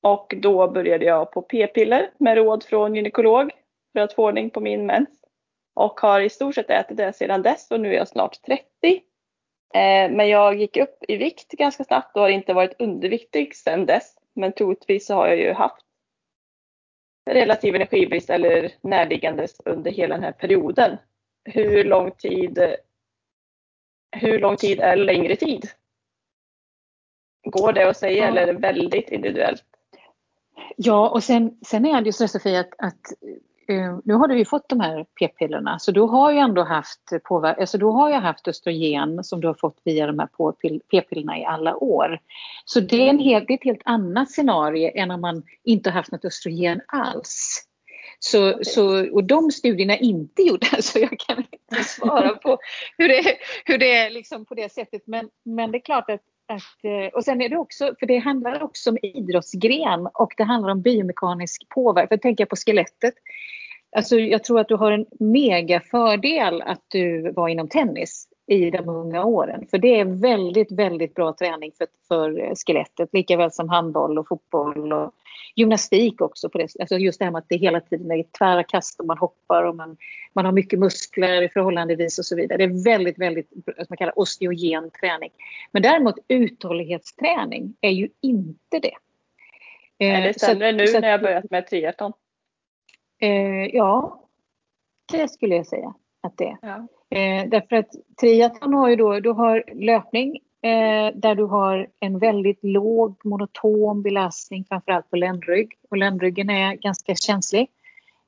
Och då började jag på p-piller med råd från gynekolog för att få ordning på min mens och har i stort sett ätit det sedan dess och nu är jag snart 30. Eh, men jag gick upp i vikt ganska snabbt och har inte varit underviktig sedan dess. Men troligtvis så har jag ju haft relativ energibrist eller närliggandes under hela den här perioden. Hur lång tid, hur lång tid är längre tid? Går det att säga eller är det väldigt individuellt? Ja, och sen, sen är det ju så Sofia att, att Eh, nu har du ju fått de här p-pillerna så du har ju ändå haft påver- alltså du har ju haft östrogen som du har fått via de här p-pillerna i alla år. Så det är, en helt, det är ett helt annat scenario än om man inte har haft något östrogen alls. Så, så, och de studierna är inte gjorda så jag kan inte svara på hur det, hur det är liksom på det sättet. Men, men det är klart att, att, eh, och sen är det också, för det handlar också om idrottsgren och det handlar om biomekanisk påverkan. För tänker jag på skelettet. Alltså jag tror att du har en mega fördel att du var inom tennis i de unga åren. För det är väldigt, väldigt bra träning för, för skelettet. Lika väl som handboll och fotboll och gymnastik också. På det. Alltså just det här med att det hela tiden är tvära kast och man hoppar och man, man har mycket muskler förhållandevis och så vidare. Det är väldigt, väldigt vad man kallar osteogen träning. Men däremot uthållighetsträning är ju inte det. Är det eh, sämre så, nu så när jag börjat med triathlon? Eh, ja, det skulle jag säga att det är. Ja. Eh, därför att triathlon har ju då, du har löpning eh, där du har en väldigt låg monoton belastning framförallt på ländrygg. Och ländryggen är ganska känslig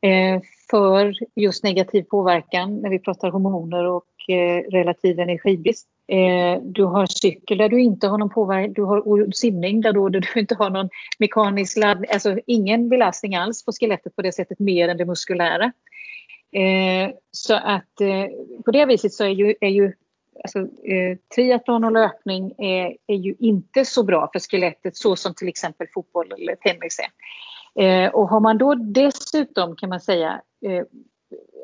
eh, för just negativ påverkan när vi pratar hormoner och eh, relativ energibrist. Eh, du har cykel där du inte har någon påverkan, du har simning där, då, där du inte har någon mekanisk laddning, alltså ingen belastning alls på skelettet på det sättet mer än det muskulära. Eh, så att eh, på det viset så är ju, är ju alltså, eh, triathlon och löpning är, är ju inte så bra för skelettet så som till exempel fotboll eller tennis är. Eh, och har man då dessutom kan man säga eh,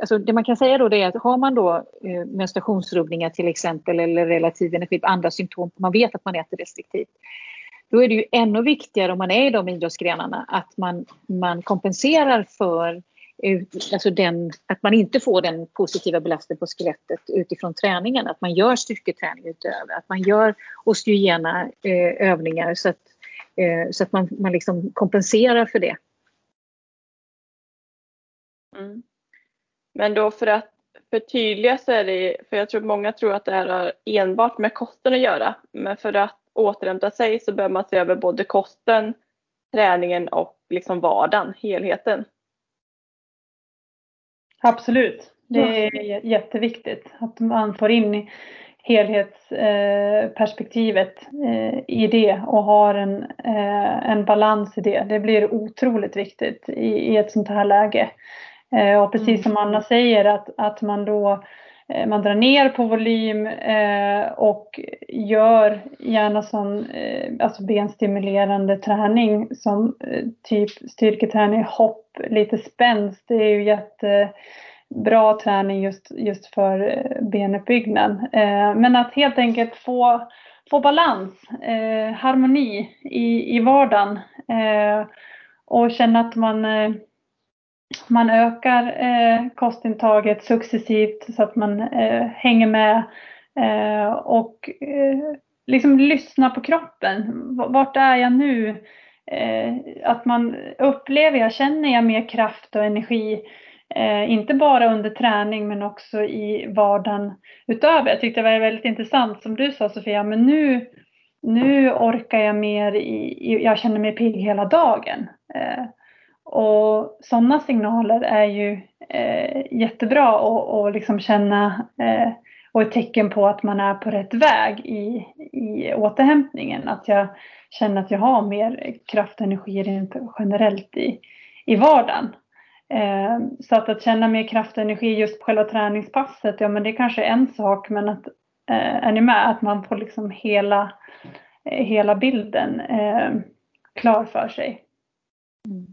alltså det man kan säga då är att har man då eh, menstruationsrubbningar till exempel eller relativ energi, andra symptom, man vet att man äter restriktivt. Då är det ju ännu viktigare om man är i de idrottsgrenarna att man, man kompenserar för alltså den, att man inte får den positiva belastningen på skelettet utifrån träningen. Att man gör styrketräning utöver, att man gör osteogena eh, övningar så att, eh, så att man, man liksom kompenserar för det. Mm. Men då för att förtydliga så är det, för jag tror många tror att det här har enbart med kosten att göra. Men för att återhämta sig så behöver man se över både kosten, träningen och liksom vardagen, helheten. Absolut. Det är jätteviktigt att man får in helhetsperspektivet i det och har en, en balans i det. Det blir otroligt viktigt i, i ett sånt här läge. Och precis som Anna säger att, att man då Eh, Eh, man drar ner på volym eh, och gör gärna sån eh, alltså benstimulerande träning som typ styrketräning, hopp, lite spänst. Det är ju jättebra träning just, just för benuppbyggnad. Men att helt enkelt få, få balans, harmoni i, i vardagen och känna att man man ökar eh, kostintaget successivt så att man eh, hänger med eh, och eh, liksom lyssnar på kroppen. Vart är jag nu? Eh, att man upplever, jag känner jag mer kraft och energi eh, inte bara under träning men också i vardagen utöver. Jag tyckte det var väldigt intressant som du sa Sofia, men nu, nu orkar jag mer, i, jag känner mig pigg hela dagen. Eh, och sådana signaler är ju eh, jättebra och, och liksom känna eh, och ett tecken på att man är på rätt väg i, i återhämtningen. Att jag känner att jag har mer kraft och energi rent generellt i, i vardagen. Eh, så att, att känna mer kraft och energi just på själva träningspasset, ja men det är kanske är en sak men att eh, är ni med? Att man får liksom hela, eh, hela bilden eh, klar för sig. Mm.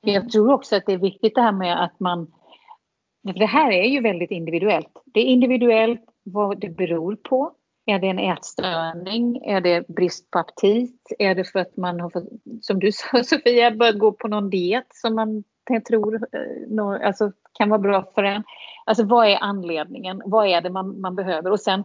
Jag tror också att det är viktigt det här med att man... Det här är ju väldigt individuellt. Det är individuellt vad det beror på. Är det en ätstörning? Är det brist på aptit? Är det för att man har, fått, som du sa Sofia, börjat gå på någon diet som man tror eh, alltså, kan vara bra för en? Alltså vad är anledningen? Vad är det man, man behöver? Och sen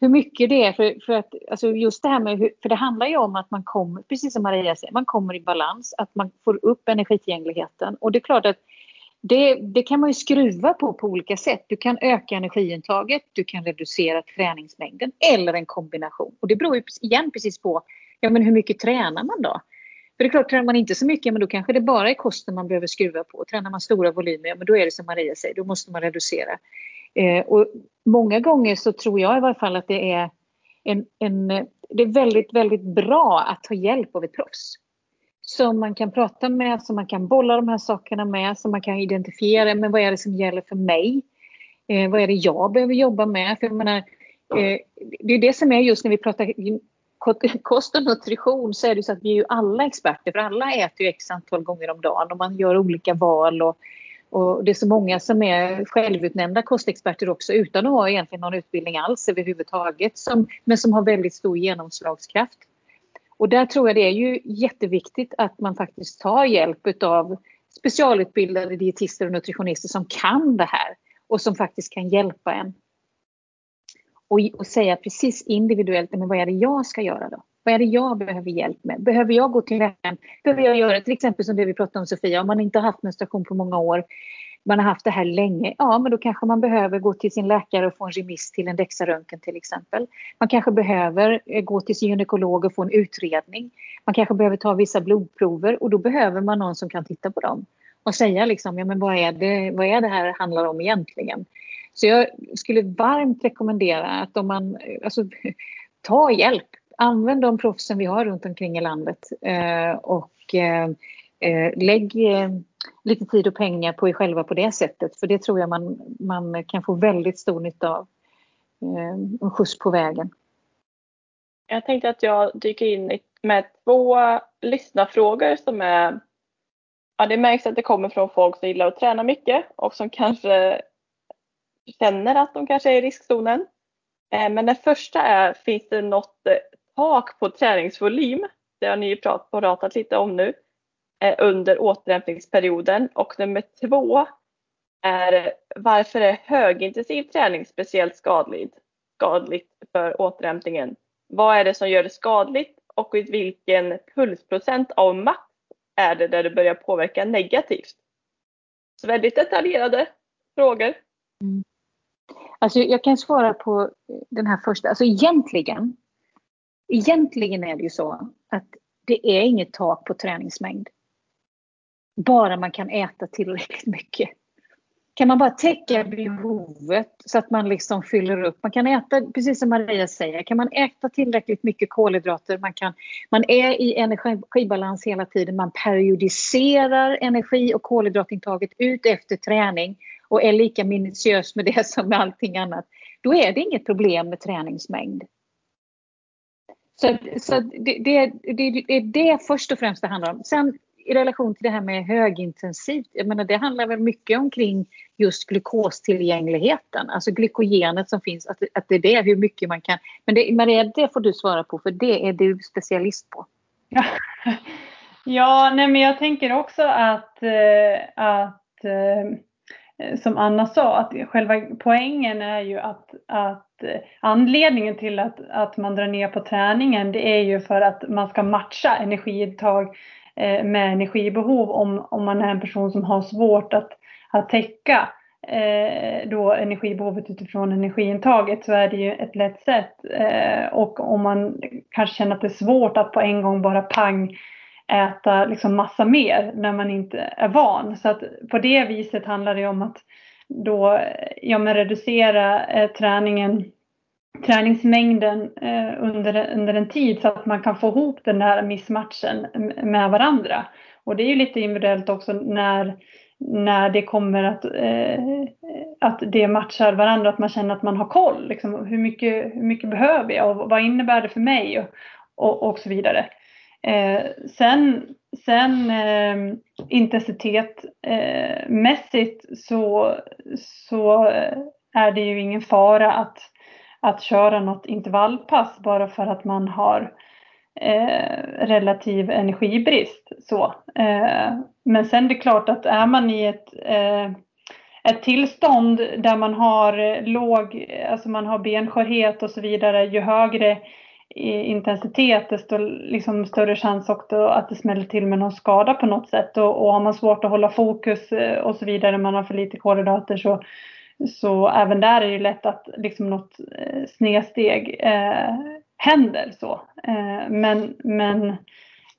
hur mycket det är. För, för att, alltså just det här med, hur, för det handlar ju om att man kommer, precis som Maria säger, man kommer i balans, att man får upp energitillgängligheten. Och det är klart att det, det, kan man ju skruva på på olika sätt. Du kan öka energiintaget, du kan reducera träningsmängden eller en kombination. Och det beror ju igen precis på ja, men hur mycket tränar man då? För det är klart, tränar man inte så mycket, men då kanske det bara är kosten man behöver skruva på. Tränar man stora volymer, ja, men då är det som Maria säger, då måste man reducera. Eh, och många gånger så tror jag i varje fall att det är en, en, det är väldigt, väldigt bra att ta hjälp av ett proffs. Som man kan prata med, som man kan bolla de här sakerna med, som man kan identifiera, men vad är det som gäller för mig? Eh, vad är det jag behöver jobba med? För jag menar, eh, det är det som är just när vi pratar kost och nutrition så är det så att vi är ju alla experter för alla äter ju x antal gånger om dagen och man gör olika val och och det är så många som är självutnämnda kostexperter också utan att ha egentligen någon utbildning alls överhuvudtaget som, men som har väldigt stor genomslagskraft. Och där tror jag det är ju jätteviktigt att man faktiskt tar hjälp av specialutbildade dietister och nutritionister som kan det här och som faktiskt kan hjälpa en. Och, och säga precis individuellt, men vad är det jag ska göra då? Vad är det jag behöver hjälp med? Behöver jag gå till läkaren? Behöver jag göra till exempel som det vi pratade om Sofia, om man inte har haft menstruation på många år, man har haft det här länge, ja men då kanske man behöver gå till sin läkare och få en remiss till en DEXA-röntgen till exempel. Man kanske behöver eh, gå till sin gynekolog och få en utredning. Man kanske behöver ta vissa blodprover och då behöver man någon som kan titta på dem och säga liksom, ja men vad är det, vad är det här handlar om egentligen? Så jag skulle varmt rekommendera att om man, alltså ta hjälp använd de proffsen vi har runt omkring i landet eh, och eh, eh, lägg eh, lite tid och pengar på er själva på det sättet. För det tror jag man, man kan få väldigt stor nytta av. Eh, en skjuts på vägen. Jag tänkte att jag dyker in med två lyssnarfrågor som är Ja, det märks att det kommer från folk som gillar att träna mycket och som kanske känner att de kanske är i riskzonen. Eh, men den första är, finns det något tak på träningsvolym. Det har ni ju pratat lite om nu eh, under återhämtningsperioden. Och nummer två är varför är högintensiv träning speciellt skadligt, skadligt för återhämtningen? Vad är det som gör det skadligt och vilken pulsprocent av max är det där det börjar påverka negativt? Så väldigt detaljerade frågor. Mm. Alltså jag kan svara på den här första. Alltså egentligen Egentligen är det ju så att det är inget tak på träningsmängd. Bara man kan äta tillräckligt mycket. kan man bara täcka behovet så att man liksom fyller upp. Man kan äta, precis som Maria säger, kan man äta tillräckligt mycket kolhydrater, man, kan, man är i energibalans hela tiden, man periodiserar energi och kolhydratintaget ut efter träning och är lika minutiös med det som med allting annat. Då är det inget problem med träningsmängd. Så, så det, det, det, det är det först och främst det handlar om. Sen i relation till det här med högintensivt, jag menar det handlar väl mycket omkring just glukostillgängligheten, alltså glykogenet som finns, att, att det är det, hur mycket man kan. Men det, Maria, det får du svara på för det är du specialist på. Ja, ja nej men jag tänker också att, eh, att eh, som Anna sa, att själva poängen är ju att, att Eh, anledningen till att, att man drar ner på träningen det är ju för att man ska matcha energiintag Eh, med energibehov om, om man är en person som har svårt att, att täcka eh, då energibehovet utifrån energiintaget så är det ju ett lätt sätt. Eh, och om man kanske känner att det är svårt att på en gång bara pang äta liksom massa mer när man inte är van. Så att på det viset handlar det om att då ja, men reducera eh, träningen träningsmängden eh, under, under en tid så att man kan få ihop den där missmatchen med varandra. Och det är ju lite individuellt också när, när det kommer att, eh, att det matchar varandra, att man känner att man har koll. Liksom, hur, mycket, hur mycket behöver jag och vad innebär det för mig och, och, och så vidare. Eh, sen sen ehm, eh, intensitetmässigt eh, så, så är det ju ingen fara att att köra något intervallpass bara för att man har eh, relativ energibrist. Så. Eh, men sen är det klart att är man i ett, eh, ett tillstånd där man har låg, alltså man har benskörhet och så vidare, ju högre intensitet desto liksom större chans också att det smäller till med någon skada på något sätt och, och har man svårt att hålla fokus eh, och så vidare, man har för lite kolhydrater så så även där är det lätt att liksom något eh, snedsteg eh, händer. Så. Eh, men men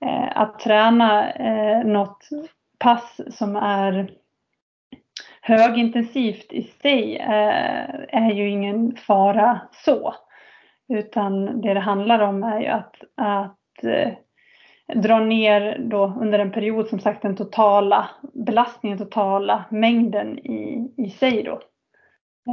eh, att träna eh, något pass som är högintensivt i sig eh, är ju ingen fara så. Utan det det handlar om är ju att, att eh, dra ner då under en period som sagt den totala belastningen, totala mängden i, i sig då.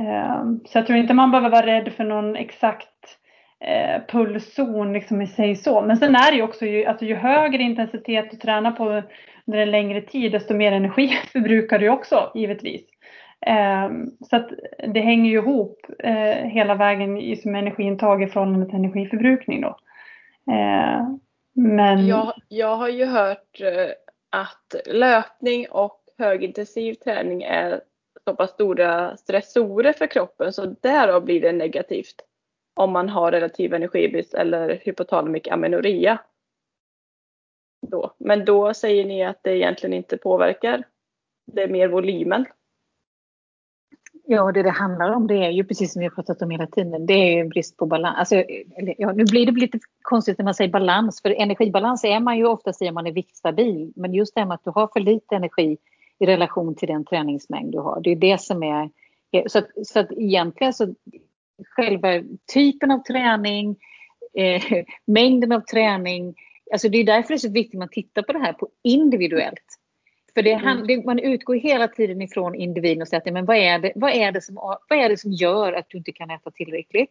Eh, så jag tror inte man behöver vara rädd för någon exakt eh, pulszon liksom i sig så. Men sen är det ju också ju, alltså ju högre intensitet du tränar på under en längre tid desto mer energi förbrukar du också givetvis. Ehm, så att det hänger ju ihop eh, hela vägen i som energiintag i förhållande till energiförbrukning då. Ehm, men... Jag, jag har ju hört eh, att löpning och högintensiv träning är så pass stora stressorer för kroppen så därav blir det negativt. Om man har relativ energibrist eller hypotalamic amenorrea. Då. Men då säger ni att det egentligen inte påverkar. Det är mer volymen. Ja, det det handlar om det är ju precis som vi har pratat om hela tiden. Det är ju en brist på balans. Alltså, ja, nu blir det lite konstigt när man säger balans. För energibalans är man ju oftast i om man är viktstabil. Men just det här med att du har för lite energi i relation till den träningsmängd du har. Det är det som är... Så att, så att egentligen så själva typen av träning, eh, mängden av träning, alltså det är därför det är så viktigt att man tittar på det här på individuellt. För det, mm. man utgår hela tiden ifrån individen och säger men vad, är det, vad, är det som, vad är det som gör att du inte kan äta tillräckligt?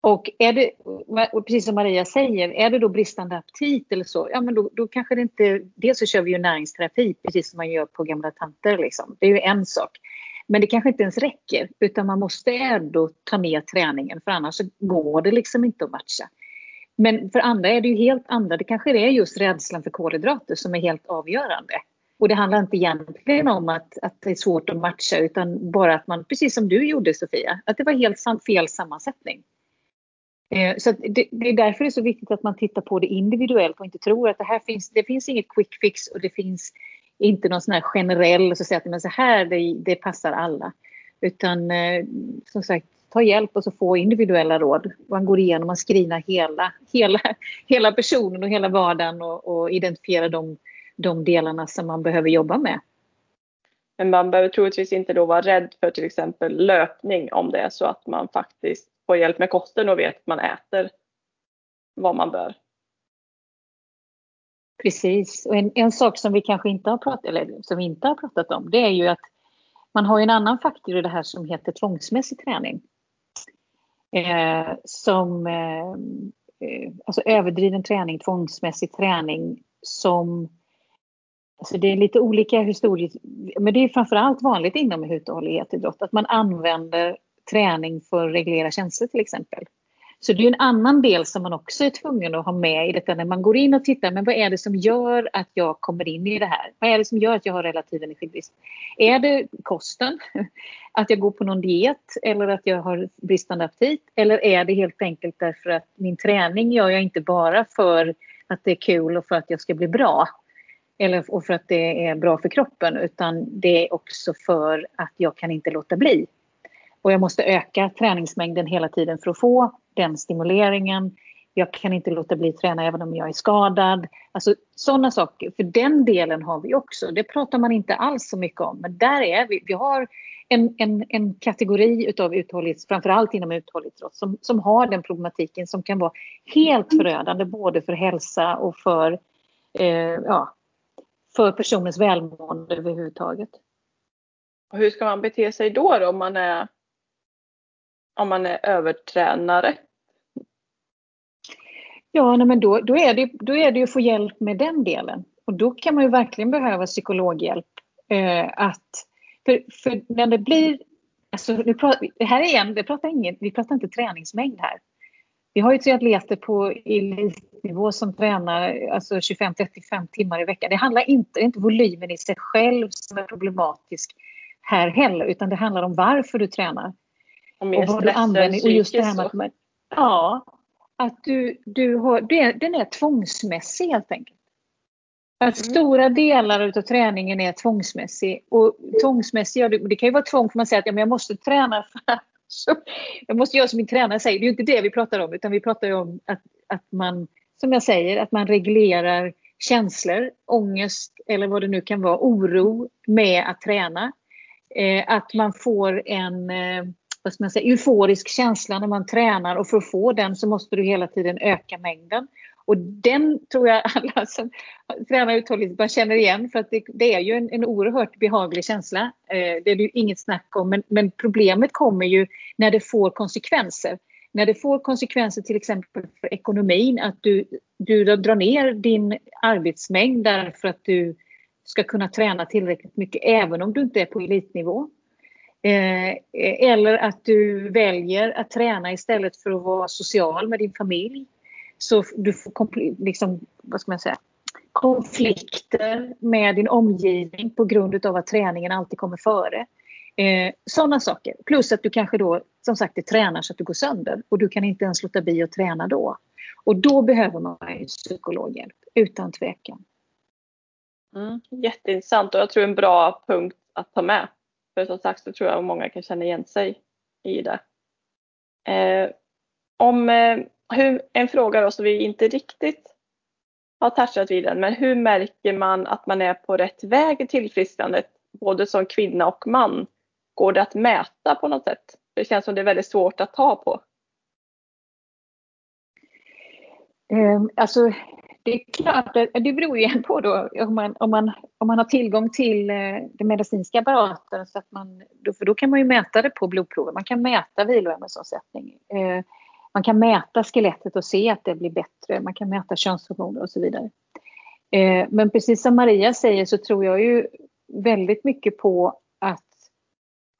Och är det, och precis som Maria säger, är det då bristande aptit eller så, ja men då, då kanske det inte, dels så kör vi ju näringsterapi precis som man gör på gamla tanter liksom. Det är ju en sak. Men det kanske inte ens räcker utan man måste ändå ta ner träningen för annars går det liksom inte att matcha. Men för andra är det ju helt andra, det kanske är just rädslan för kolhydrater som är helt avgörande. Och det handlar inte egentligen om att, att det är svårt att matcha utan bara att man, precis som du gjorde Sofia, att det var helt fel sammansättning. Eh, så det, det, är därför det är så viktigt att man tittar på det individuellt och inte tror att det här finns, det finns inget quick fix och det finns inte någon sån här generell, så att men så här det, det passar alla. Utan eh, som sagt, ta hjälp och så få individuella råd. Man går igenom, man screenar hela, hela, hela personen och hela vardagen och, och identifierar de, de delarna som man behöver jobba med. Men man behöver troligtvis inte då vara rädd för till exempel löpning om det är så att man faktiskt får hjälp med kosten och vet att man äter vad man bör. Precis, och en, en sak som vi kanske inte har pratat, eller som vi inte har pratat om, det är ju att man har en annan faktor i det här som heter tvångsmässig träning. Eh, som eh, eh, alltså överdriven träning, tvångsmässig träning som Alltså det är lite olika historier, men det är framförallt vanligt inom uthållighetsidrott att man använder träning för att reglera känslor till exempel. Så det är en annan del som man också är tvungen att ha med i detta när man går in och tittar, men vad är det som gör att jag kommer in i det här? Vad är det som gör att jag har relativ energibrist? Är det kosten? Att jag går på någon diet eller att jag har bristande aptit? Eller är det helt enkelt därför att min träning gör jag inte bara för att det är kul och för att jag ska bli bra? Eller och för att det är bra för kroppen utan det är också för att jag kan inte låta bli. Och jag måste öka träningsmängden hela tiden för att få den stimuleringen. Jag kan inte låta bli att träna även om jag är skadad. Alltså sådana saker. För den delen har vi också. Det pratar man inte alls så mycket om. Men där är vi. Vi har en, en, en kategori utav uthållighet, framförallt inom uthållighetsidrott, som, som har den problematiken som kan vara helt förödande både för hälsa och för, eh, ja, för personens välmående överhuvudtaget. Och hur ska man bete sig då, då om man är om man är övertränare? Ja, nej, men då, då, är det, då är det att få hjälp med den delen. Och då kan man ju verkligen behöva psykologhjälp. Eh, att, för, för när det blir... Alltså, nu pratar, här igen, vi pratar ingen, vi pratar inte träningsmängd här. Vi har ju tre atleter på elitnivå som tränar alltså 25-35 timmar i veckan. Det handlar inte, inte volymen i sig själv som är problematisk här heller, utan det handlar om varför du tränar. Och mer och vad du använder. Och just det här med att man, Ja, att du, du har, det, den är tvångsmässig helt enkelt. Att mm. stora delar av träningen är tvångsmässig. Och tvångsmässig, ja, det, det kan ju vara tvång för man säger att ja, men jag måste träna för så, jag måste göra som min tränare säger. Det är ju inte det vi pratar om utan vi pratar om att, att man, som jag säger, att man reglerar känslor, ångest eller vad det nu kan vara, oro med att träna. Eh, att man får en eh, vad ska man säga, euforisk känsla när man tränar och för att få den så måste du hela tiden öka mängden. Och den tror jag alla som tränar uthålligt bara känner igen för att det, det är ju en, en oerhört behaglig känsla. Eh, det är det ju inget snack om men, men, problemet kommer ju när det får konsekvenser. När det får konsekvenser till exempel för ekonomin att du, du drar ner din arbetsmängd därför att du ska kunna träna tillräckligt mycket även om du inte är på elitnivå. Eh, eller att du väljer att träna istället för att vara social med din familj. Så du får liksom, vad ska man säga, konflikter med din omgivning på grund av att träningen alltid kommer före. Eh, Sådana saker. Plus att du kanske då som sagt tränar så att du går sönder och du kan inte ens låta bli att träna då. Och då behöver man psykologhjälp utan tvekan. Mm, jätteintressant och jag tror en bra punkt att ta med. För som sagt så tror jag att många kan känna igen sig i det. Eh, om, eh, hur, en fråga då som vi inte riktigt har touchat vid den, men hur märker man att man är på rätt väg i tillfrisknandet, både som kvinna och man? Går det att mäta på något sätt? Det känns som det är väldigt svårt att ta på. Eh, alltså det är klart, det beror ju på då om man, om man, om man har tillgång till eh, den medicinska apparaten. Så att man, för då kan man ju mäta det på blodprover. Man kan mäta viloämnesomsättning. Eh, man kan mäta skelettet och se att det blir bättre. Man kan mäta könshormoner och så vidare. Eh, men precis som Maria säger så tror jag ju väldigt mycket på att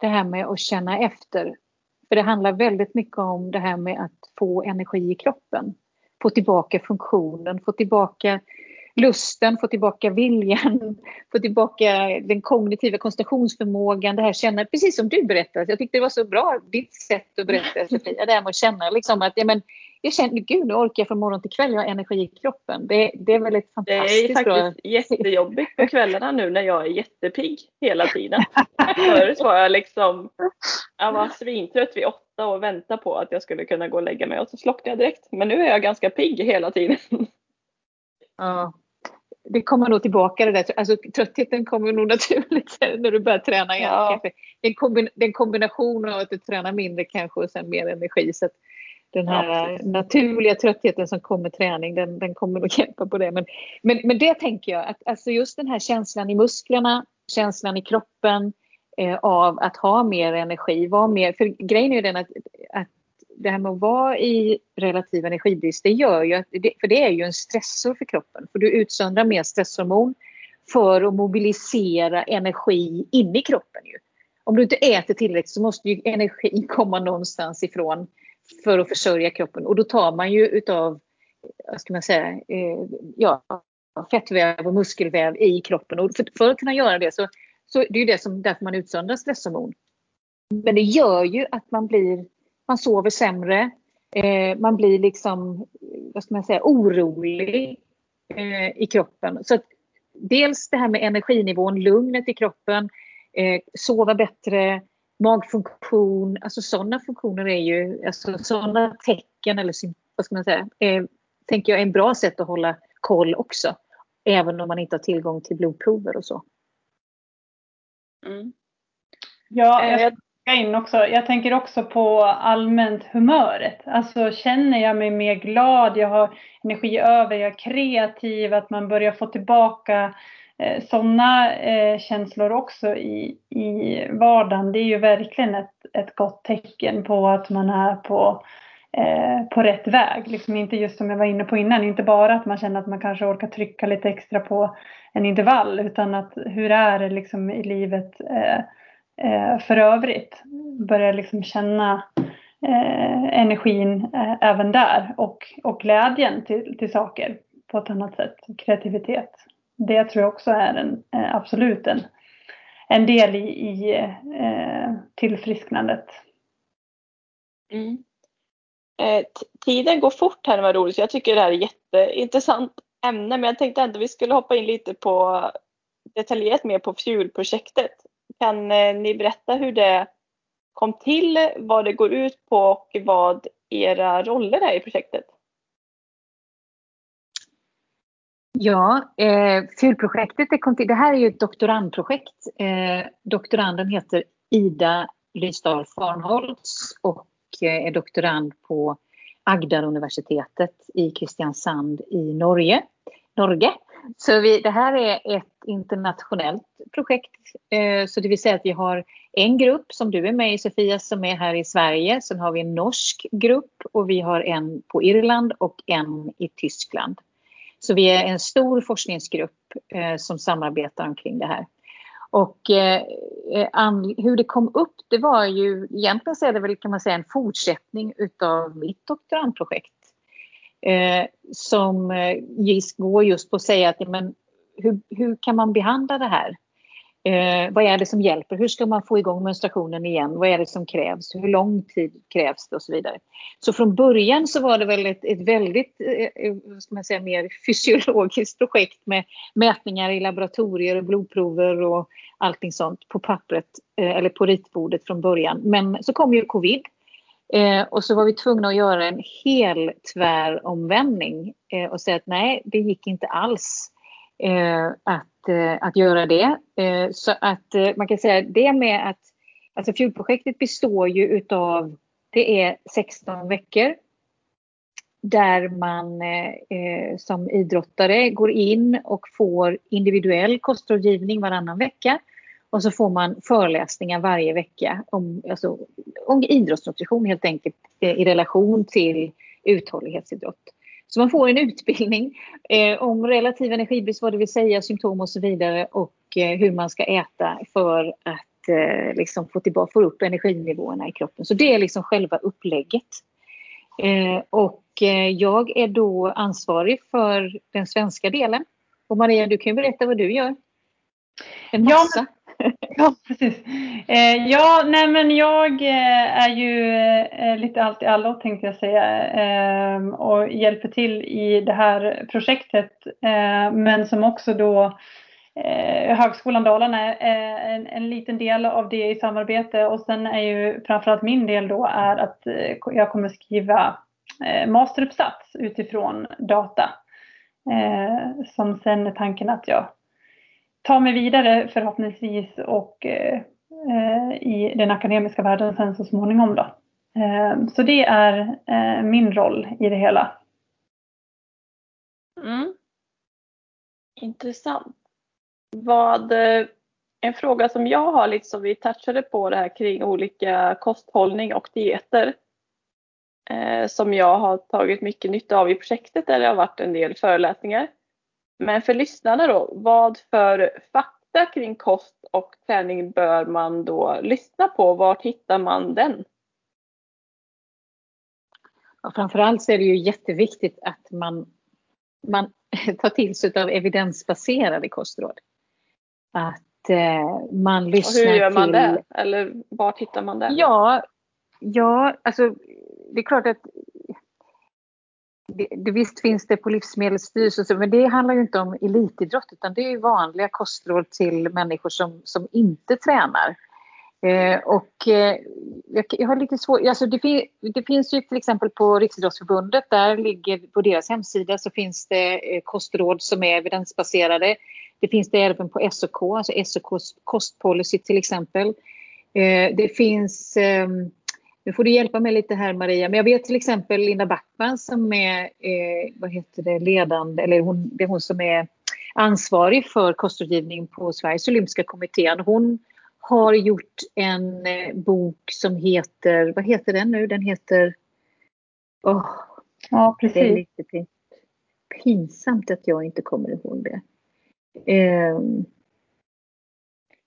det här med att känna efter. För det handlar väldigt mycket om det här med att få energi i kroppen få tillbaka funktionen, få tillbaka lusten, få tillbaka viljan, få tillbaka den kognitiva koncentrationsförmågan, det här känna, precis som du berättade. Jag tyckte det var så bra, ditt sätt att berätta Sofia, det här med att känna liksom att ja, men, jag känner, gud nu orkar jag från morgon till kväll, jag har energi i kroppen. Det, det är väl ett fantastiskt Det är faktiskt bra... jättejobbigt på kvällarna nu när jag är jättepigg hela tiden. Förut var jag liksom, jag var svintrött vid åtta och väntade på att jag skulle kunna gå och lägga mig och så slocknade jag direkt. Men nu är jag ganska pigg hela tiden. Ja. Det kommer nog tillbaka det där. Alltså, tröttheten kommer nog naturligt när du börjar träna igen. Ja. Kanske. Det, är en kombin, det är en kombination av att du tränar mindre kanske och sen mer energi. Så den här Ja, naturliga tröttheten som kommer med träning, den, den kommer nog hjälpa på det. Men, men, men det tänker jag, att alltså just den här känslan i musklerna, känslan i kroppen eh, av att ha mer energi. Vara mer, för grejen är ju den att, att det här med att vara i relativ energibrist, det gör ju att, det, för det är ju en stressor för kroppen. För du utsöndrar mer stresshormon för att mobilisera energi inne i kroppen. Ju. Om du inte äter tillräckligt så måste ju energin komma någonstans ifrån för att försörja kroppen. Och då tar man ju utav, vad ska man säga, eh, ja, fettväv och muskelväv i kroppen. Och för, för att kunna göra det så, så det är ju det som därför man utsöndrar stresshormon. Men det gör ju att man blir, man sover sämre, eh, man blir liksom, vad ska man säga, orolig eh, i kroppen. Så att dels det här med energinivån, lugnet i kroppen, eh, sova bättre, magfunktion, alltså sådana funktioner är ju, alltså sådana tecken eller vad ska man säga, eh, tänker jag är en bra sätt att hålla koll också. Även om man inte har tillgång till blodprover och så. Mm. Ja, Eh, jag in också. Jag tänker också på allmänt humöret. Alltså känner jag mig mer glad, jag har energi över, jag är kreativ, att man börjar få tillbaka eh, sådana eh, känslor också i, i vardagen. Det är ju verkligen ett, ett gott tecken på att man är på, eh, på rätt väg. Liksom inte just som jag var inne på innan, inte bara att man känner att man kanske orkar trycka lite extra på en intervall, utan att hur är det liksom i livet eh, eh, Eh, för övrigt. Börjar liksom känna eh, energin eh, även där och, och glädjen till, till saker på ett annat sätt. Kreativitet. Det tror jag också är en, eh, absolut en, en del i, i eh, tillfrisknandet. Mm. Eh, tiden går fort här med roligt så jag tycker det här är ett jätteintressant ämne men jag tänkte ändå vi skulle hoppa in lite på detaljerat mer på Fuel-projektet. Kan eh, ni berätta hur det kom till, vad det går ut på och vad era roller är i projektet? Ja, eh, Fuelprojektet det, kom till, det här är ju ett doktorandprojekt. Eh, doktoranden heter Ida Lysdahl Farnholtz och eh, är doktorand på Agdaruniversitetet i Kristiansand i Norge. Norge. Så vi, det här är ett internationellt projekt. Eh, så det vill säga att vi har en grupp som du är med i Sofia som är här i Sverige. Sen har vi en norsk grupp och vi har en på Irland och en i Tyskland. Så vi är en stor forskningsgrupp eh, som samarbetar omkring det här. Och eh, eh an, hur det kom upp, det var ju egentligen så är det väl kan man säga en fortsättning utav mitt doktorandprojekt. Eh, som eh, just går just på att säga att men, hur, hur kan man behandla det här? Eh, vad är det som hjälper? Hur ska man få igång menstruationen igen? Vad är det som krävs? Hur lång tid krävs det? Och så vidare. Så från början så var det väl ett, ett väldigt, eh, eh ska man säga, mer fysiologiskt projekt med mätningar i laboratorier och blodprover och allting sånt på pappret eh, eller på ritbordet från början. Men så kom ju covid eh, och så var vi tvungna att göra en hel tväromvändning eh, och säga att nej, det gick inte alls eh, att, eh, att göra det. Eh, så att eh, man kan säga det med att alltså Fuelprojektet består ju utav det är 16 veckor där man eh, eh, som idrottare går in och får individuell kostrådgivning varannan vecka. Och så får man föreläsningar varje vecka om, alltså, om idrottsnutrition helt enkelt eh, i relation till uthållighetsidrott. Så man får en utbildning eh, om relativ energibrist, vad det vill säga, symptom och så vidare och eh, hur man ska äta för att eh, liksom få, tillbaka, få upp energinivåerna i kroppen. Så det är liksom själva upplägget. Eh, och eh, jag är då ansvarig för den svenska delen. Och Maria, du kan ju berätta vad du gör. En massa. Ja, precis. Eh, ja, nej men jag eh, är ju eh, lite allt i allo tänkte jag säga eh, och hjälper till i det här projektet. Eh, men som också då eh, Högskolan Dalarna är eh, en, en liten del av det i samarbete och sen är ju framförallt min del då är att eh, jag kommer skriva eh, masteruppsats utifrån data Eh, som sen är tanken att jag ta mig vidare förhoppningsvis och eh, i den akademiska världen sen så småningom då. Eh, så det är eh, min roll i det hela. Mm. Intressant. Vad, eh, en fråga som jag har lite som vi touchade på det här kring olika kosthållning och dieter. Eh, som jag har tagit mycket nytta av i projektet där det har varit en del föreläsningar. Men för lyssnarna då, vad för fakta kring kost och träning bör man då lyssna på? Vart hittar man den? Ja, framförallt så är det ju jätteviktigt att man, man tar till sig av evidensbaserade kostråd. Att eh, man lyssnar till... Hur gör man till... det? Eller vart hittar man det? Ja, ja alltså det är klart att det, det, visst finns det på Livsmedelsstyrelsen, men det handlar ju inte om elitidrott utan det är vanliga kostråd till människor som, som inte tränar. Eh, och eh, jag, jag, har lite svårt, alltså det, fin, det, finns ju till exempel på Riksidrottsförbundet, där ligger på deras hemsida så finns det eh, kostråd som är evidensbaserade. Det finns det även på SOK, alltså SOKs kostpolicy till exempel. Eh, det finns ehm, nu får du hjälpa mig lite här Maria, men jag vet till exempel Linda Backman som är eh, vad heter det, ledande, eller hon, det är hon som är ansvarig för kostrådgivning på Sveriges olympiska kommitté. Hon har gjort en eh, bok som heter, vad heter den nu? Den heter... Oh, ja, precis. Det är lite pinsamt att jag inte kommer ihåg det. Eh,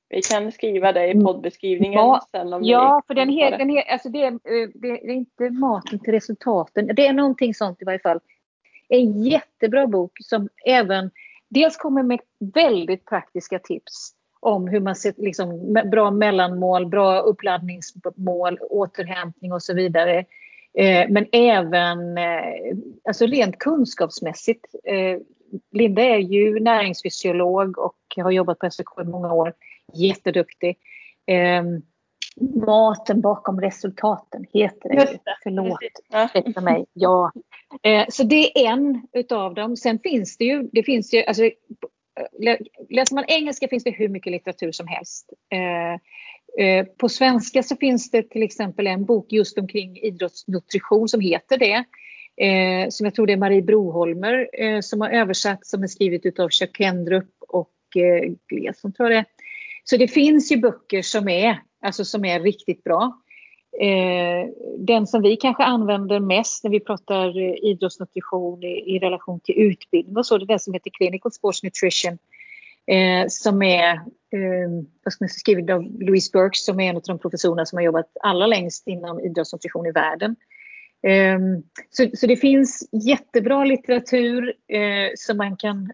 vi kan skriva det i mm. poddbeskrivningen ja, sen. Om ja, för den, he, den he, alltså det, är, eh, det är inte maten till resultaten. Det är någonting sånt i varje fall. En jättebra bok som även dels kommer med väldigt praktiska tips om hur man ser liksom, bra mellanmål, bra uppladdningsmål, återhämtning och så vidare. Eh, men även eh, alltså rent kunskapsmässigt. Linda är ju näringsfysiolog och har jobbat på SOK i många år jätteduktig. Eh, maten bakom resultaten heter det. Just det. Förlåt, rätta mig. Ja. Eh, så det är en utav dem. Sen finns det ju, det finns ju, alltså, läser man engelska finns det hur mycket litteratur som helst. Eh, eh, på svenska så finns det till exempel en bok just omkring idrottsnutrition som heter det. Eh, som jag tror det är Marie Broholmer eh, som har översatt som är skrivet av Chuck Kendrup och eh, Glesson tror jag det så det finns ju böcker som är, alltså som är riktigt bra. Eh, den som vi kanske använder mest när vi pratar eh, idrottsnutrition i, i, relation till utbildning och så, det är den som heter Clinical Sports Nutrition. Eh, som är eh, vad ska man säga, skriven av Louise Burks som är en av de professorerna som har jobbat allra längst inom idrottsnutrition i världen. Eh, så, så, det finns jättebra litteratur eh, som man kan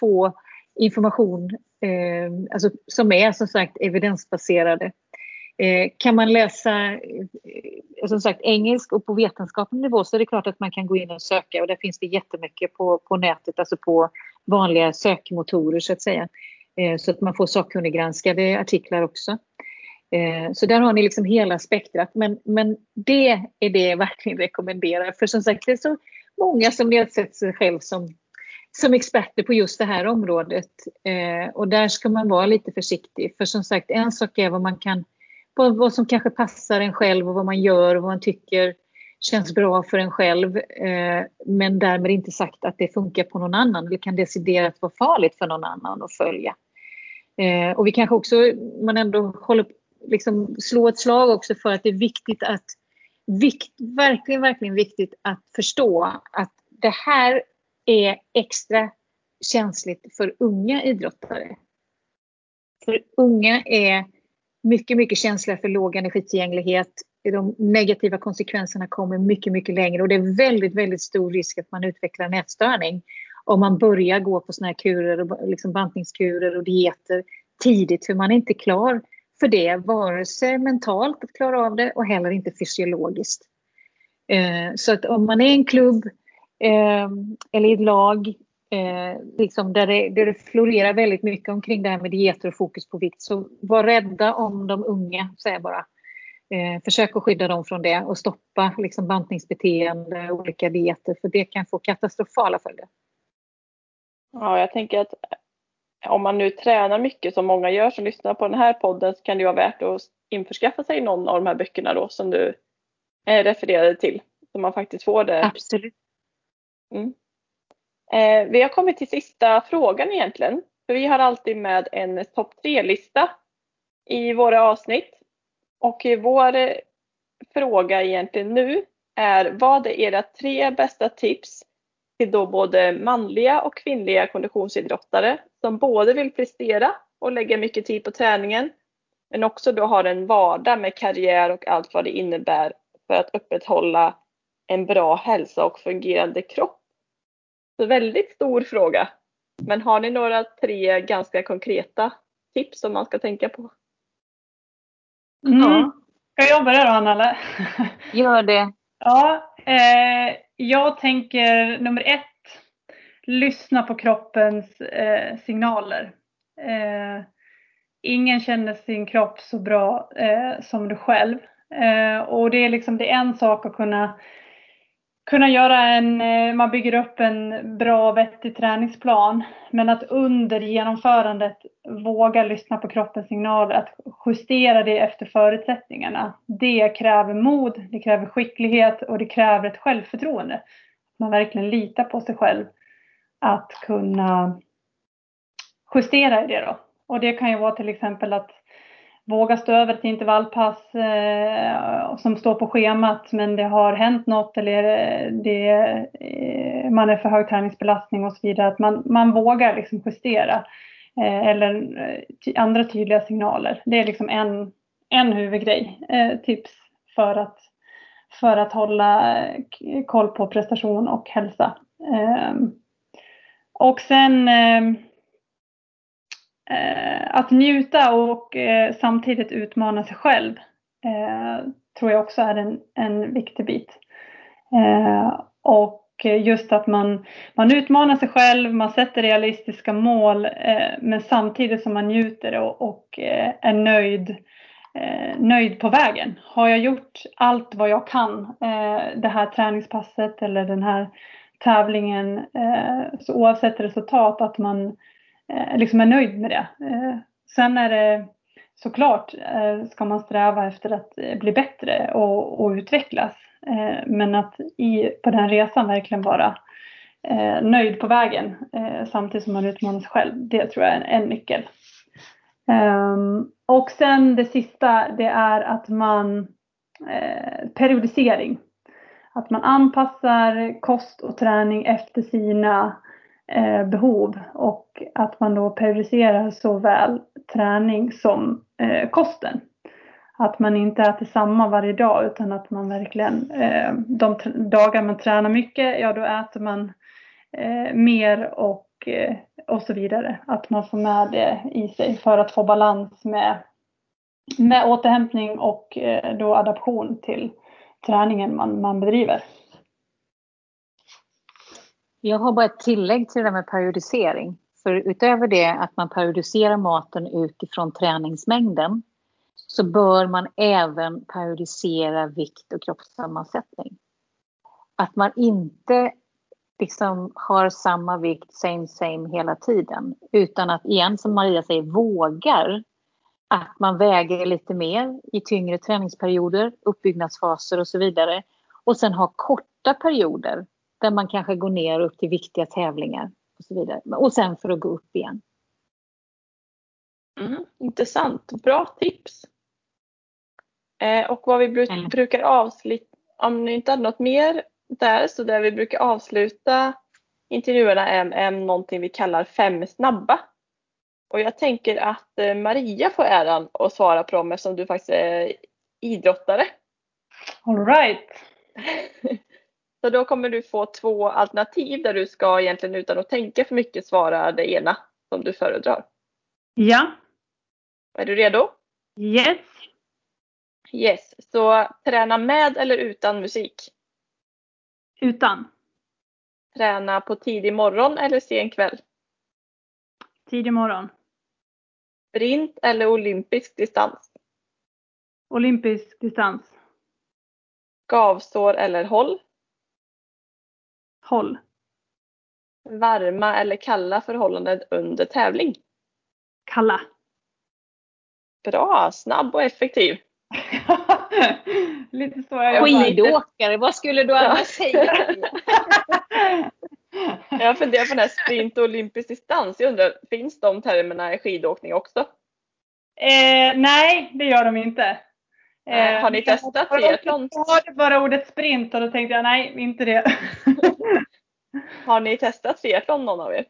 få information Eh, alltså, som är som sagt evidensbaserade. Eh, kan man läsa eh, som sagt engelsk och på vetenskaplig nivå så är det klart att man kan gå in och söka och där finns det jättemycket på, på nätet, alltså på vanliga sökmotorer så att säga. Eh, så att man får sakkunniggranskade artiklar också. Eh, så där har ni liksom hela spektrat. Men, men det är det jag verkligen rekommenderar. För som sagt, det är så många som nedsätter sig själv som som experter på just det här området. Eh, och där ska man vara lite försiktig. För som sagt, en sak är vad man kan, vad som kanske passar en själv och vad man gör och vad man tycker känns bra för en själv. Eh, men därmed inte sagt att det funkar på någon annan eller kan deciderat vara farligt för någon annan att följa. Eh, och vi kanske också, man ändå håller, liksom slå ett slag också för att det är viktigt att, vikt, verkligen, verkligen viktigt att förstå att det här är extra känsligt för unga idrottare. För unga är mycket, mycket känsliga för låg energitillgänglighet. De negativa konsekvenserna kommer mycket, mycket längre och det är väldigt, väldigt stor risk att man utvecklar en ätstörning om man börjar gå på såna här kurer, liksom bantningskurer och dieter tidigt för man är inte klar för det, vare sig mentalt att klara av det och heller inte fysiologiskt. Eh, så att om man är en klubb eller i ett lag eh, liksom där, det, där det florerar väldigt mycket omkring det här med dieter och fokus på vikt. Så var rädda om de unga, säger jag bara. Eh, försök att skydda dem från det och stoppa liksom, bantningsbeteende och olika dieter för det kan få katastrofala följder. Ja, jag tänker att om man nu tränar mycket som många gör som lyssnar på den här podden så kan det vara värt att införskaffa sig någon av de här böckerna då som du eh, refererade till. Så man faktiskt får det. Absolut. Mm. Eh, vi har kommit till sista frågan egentligen. För vi har alltid med en topp tre-lista i våra avsnitt. Och vår eh, fråga egentligen nu är vad är era tre bästa tips till då både manliga och kvinnliga konditionsidrottare som både vill prestera och lägga mycket tid på träningen men också då har en vardag med karriär och allt vad det innebär för att upprätthålla en bra hälsa och fungerande kropp. Så väldigt stor fråga. Men har ni några tre ganska konkreta tips som man ska tänka på? Mm. Ja. Ska jag börja då Anna eller? Gör det. Ja, eh, jag tänker nummer ett, lyssna på kroppens eh, signaler. Eh, ingen känner sin kropp så bra eh, som du själv. Eh, och det är liksom det är en sak att kunna kunna göra en, eh, man bygger upp en bra vettig träningsplan. Men att under genomförandet våga lyssna på kroppens signaler, att justera det efter förutsättningarna. Det kräver mod, det kräver skicklighet och det kräver ett självförtroende. Man verkligen litar på sig själv att kunna justera i det då. Och det kan ju vara till exempel att våga stå över ett intervallpass eh, som står på schemat men det har hänt något eller eh, det, eh, man är för hög träningsbelastning och så vidare. Att man, man vågar liksom justera eh, eller eh, ty, andra tydliga signaler. Det är liksom en, en huvudgrej, eh, tips för att, för att hålla eh, koll på prestation och hälsa. Eh, och sen Eh, Eh, att njuta och eh, samtidigt utmana sig själv eh, tror jag också är en, en viktig bit. Eh, och just att man, man utmanar sig själv, man sätter realistiska mål eh, men samtidigt som man njuter och, och är nöjd, nöjd på vägen. Har jag gjort allt vad jag kan det här träningspasset eller den här tävlingen så oavsett resultat att man Eh, liksom är nöjd med det. Eh, sen är det såklart eh, ska man sträva efter att eh, bli bättre och, och utvecklas. Eh, men att i, på den resan verkligen vara nöjd på vägen samtidigt som man utmanar sig själv. Det tror jag är en, en nyckel. Ehm, och sen det sista det är att man periodisering. Att man anpassar kost och träning efter sina eh, behov och att man då periodiserar såväl träning som eh, kosten. Att man inte äter samma varje dag utan att man verkligen, eh, de dagar man tränar mycket, ja då äter man eh, mer och, eh, och så vidare. Att man får med det i sig för att få balans med, med återhämtning och eh, då adaption till träningen man, man bedriver. Jag har bara ett tillägg till det där med periodisering. För utöver det att man periodiserar maten utifrån träningsmängden så bör man även periodisera vikt och kroppssammansättning. Att man inte liksom har samma vikt same same hela tiden utan att igen som Maria säger vågar att man väger lite mer i tyngre träningsperioder, uppbyggnadsfaser och så vidare och sen ha korta perioder där man kanske går ner upp till viktiga tävlingar och så vidare. Och sen för att gå upp igen. Mm, intressant, bra tips. Eh, och vad vi bru mm. brukar avsluta, om ni inte hade något mer där, så där vi brukar avsluta intervjuerna är, är någonting vi kallar fem snabba. Och jag tänker att eh, Maria får äran att svara på dem eftersom du faktiskt är idrottare. All right. Så då kommer du få två alternativ där du ska egentligen utan att tänka för mycket svara det ena som du föredrar. Ja. Är du redo? Yes. Yes, så träna med eller utan musik? Utan. Träna på tidig morgon eller sen kväll? Tidig morgon. Sprint eller olympisk distans? Olympisk distans. Gavsår eller håll? Håll. varma eller kalla förhållanden under tävling? Kalla. Bra, snabb och effektiv. Lite så jag. Skidåkare, vad skulle du annars säga? Jag funderar på den här sprint och olympisk distans. Jag undrar, finns de termerna i skidåkning också? Eh, nej, det gör de inte. Nej, har ni testat triathlon? Jag hörde bara ordet sprint och då tänkte jag nej, inte det. Har ni testat triathlon någon av er?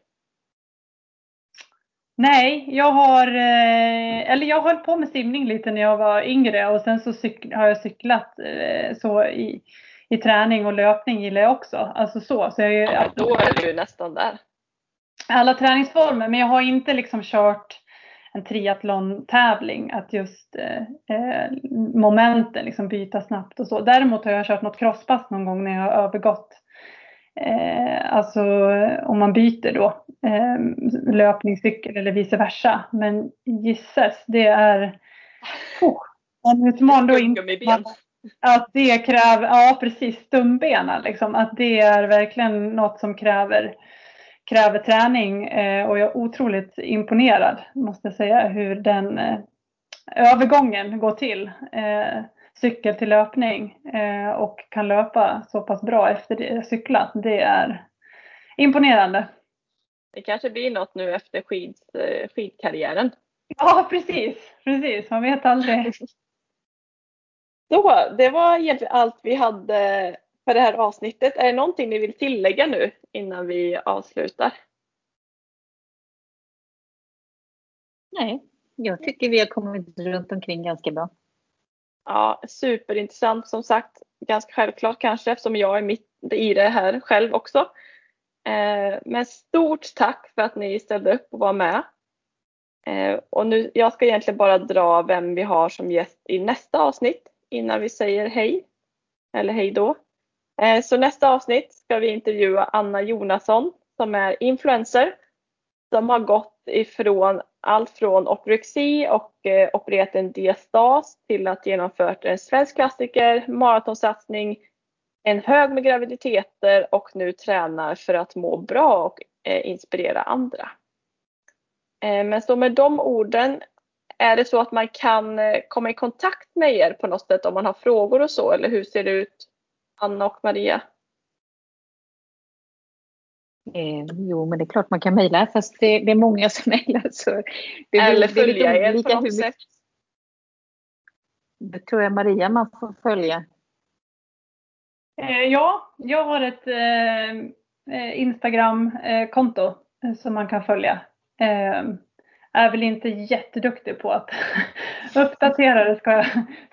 nej, jag har, eh, eller jag höll på med simning lite när jag var yngre och sen så har jag cyklat eh, så i, i träning och löpning gillar jag också. Alltså så. så jag, är Ja, då är du nästan där. alla träningsformer men jag har inte liksom kört en triathlon-tävling att just eh, eh, momenten liksom byta snabbt och så. Däremot har jag kört något crosspass någon gång när jag har övergått eh, alltså om man byter då eh, löpningscykel eller vice versa. Men gisses, det är oh, en utmaning då inte att det kräver, ja precis, stumbena liksom. Att det är verkligen något som kräver, kräver träning eh, och jag är otroligt imponerad måste jag säga hur den eh, övergången går till. Eh, cykel till löpning och kan löpa så pass bra efter det cyklat. Det är imponerande. Det kanske blir något nu efter skid, skidkarriären. Ja precis, precis. Man vet aldrig. Så, det var egentligen allt vi hade för det här avsnittet. Är det någonting ni vill tillägga nu innan vi avslutar? Nej, jag tycker vi har kommit runt omkring ganska bra. Ja, superintressant som sagt. Ganska självklart kanske eftersom jag är mitt i det här själv också. Eh, men stort tack för att ni ställde upp och var med. Eh, och nu, jag ska egentligen bara dra vem vi har som gäst i nästa avsnitt innan vi säger hej. Eller hej då. Eh, så nästa avsnitt ska vi intervjua Anna Jonasson som är influencer. Som har gått ifrån allt från ortorexi och eh, opererat en diastas till att genomfört en svensk klassiker, maratonsatsning, en hög med graviditeter och nu tränar för att må bra och eh, inspirera andra. Eh, men så med de orden är det så att man kan eh, komma i kontakt med er på något sätt om man har frågor och så eller hur ser det ut Anna och Maria? Eh, jo, men det är klart man kan mejla fast det, det är många som mejlar. Så det är, Eller det är följa er på något sätt? Det tror jag Maria man får följa. Eh, ja, jag har ett eh, eh, Instagram-konto eh, som man kan följa. Eh, är väl inte jätteduktig på att uppdatera det ska jag,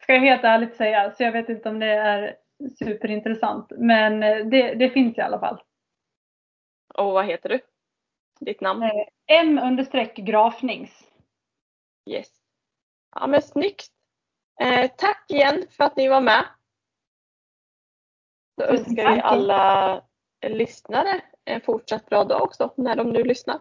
ska jag helt ärligt säga. Så jag vet inte om det är superintressant. Men eh, det, det finns i alla fall. Och vad heter du? Ditt namn? Eh, M understreck grafnings. Yes. Ja men snyggt. Eh, tack igen för att ni var med. Så önskar vi alla lyssnare en fortsatt bra dag också när de nu lyssnar.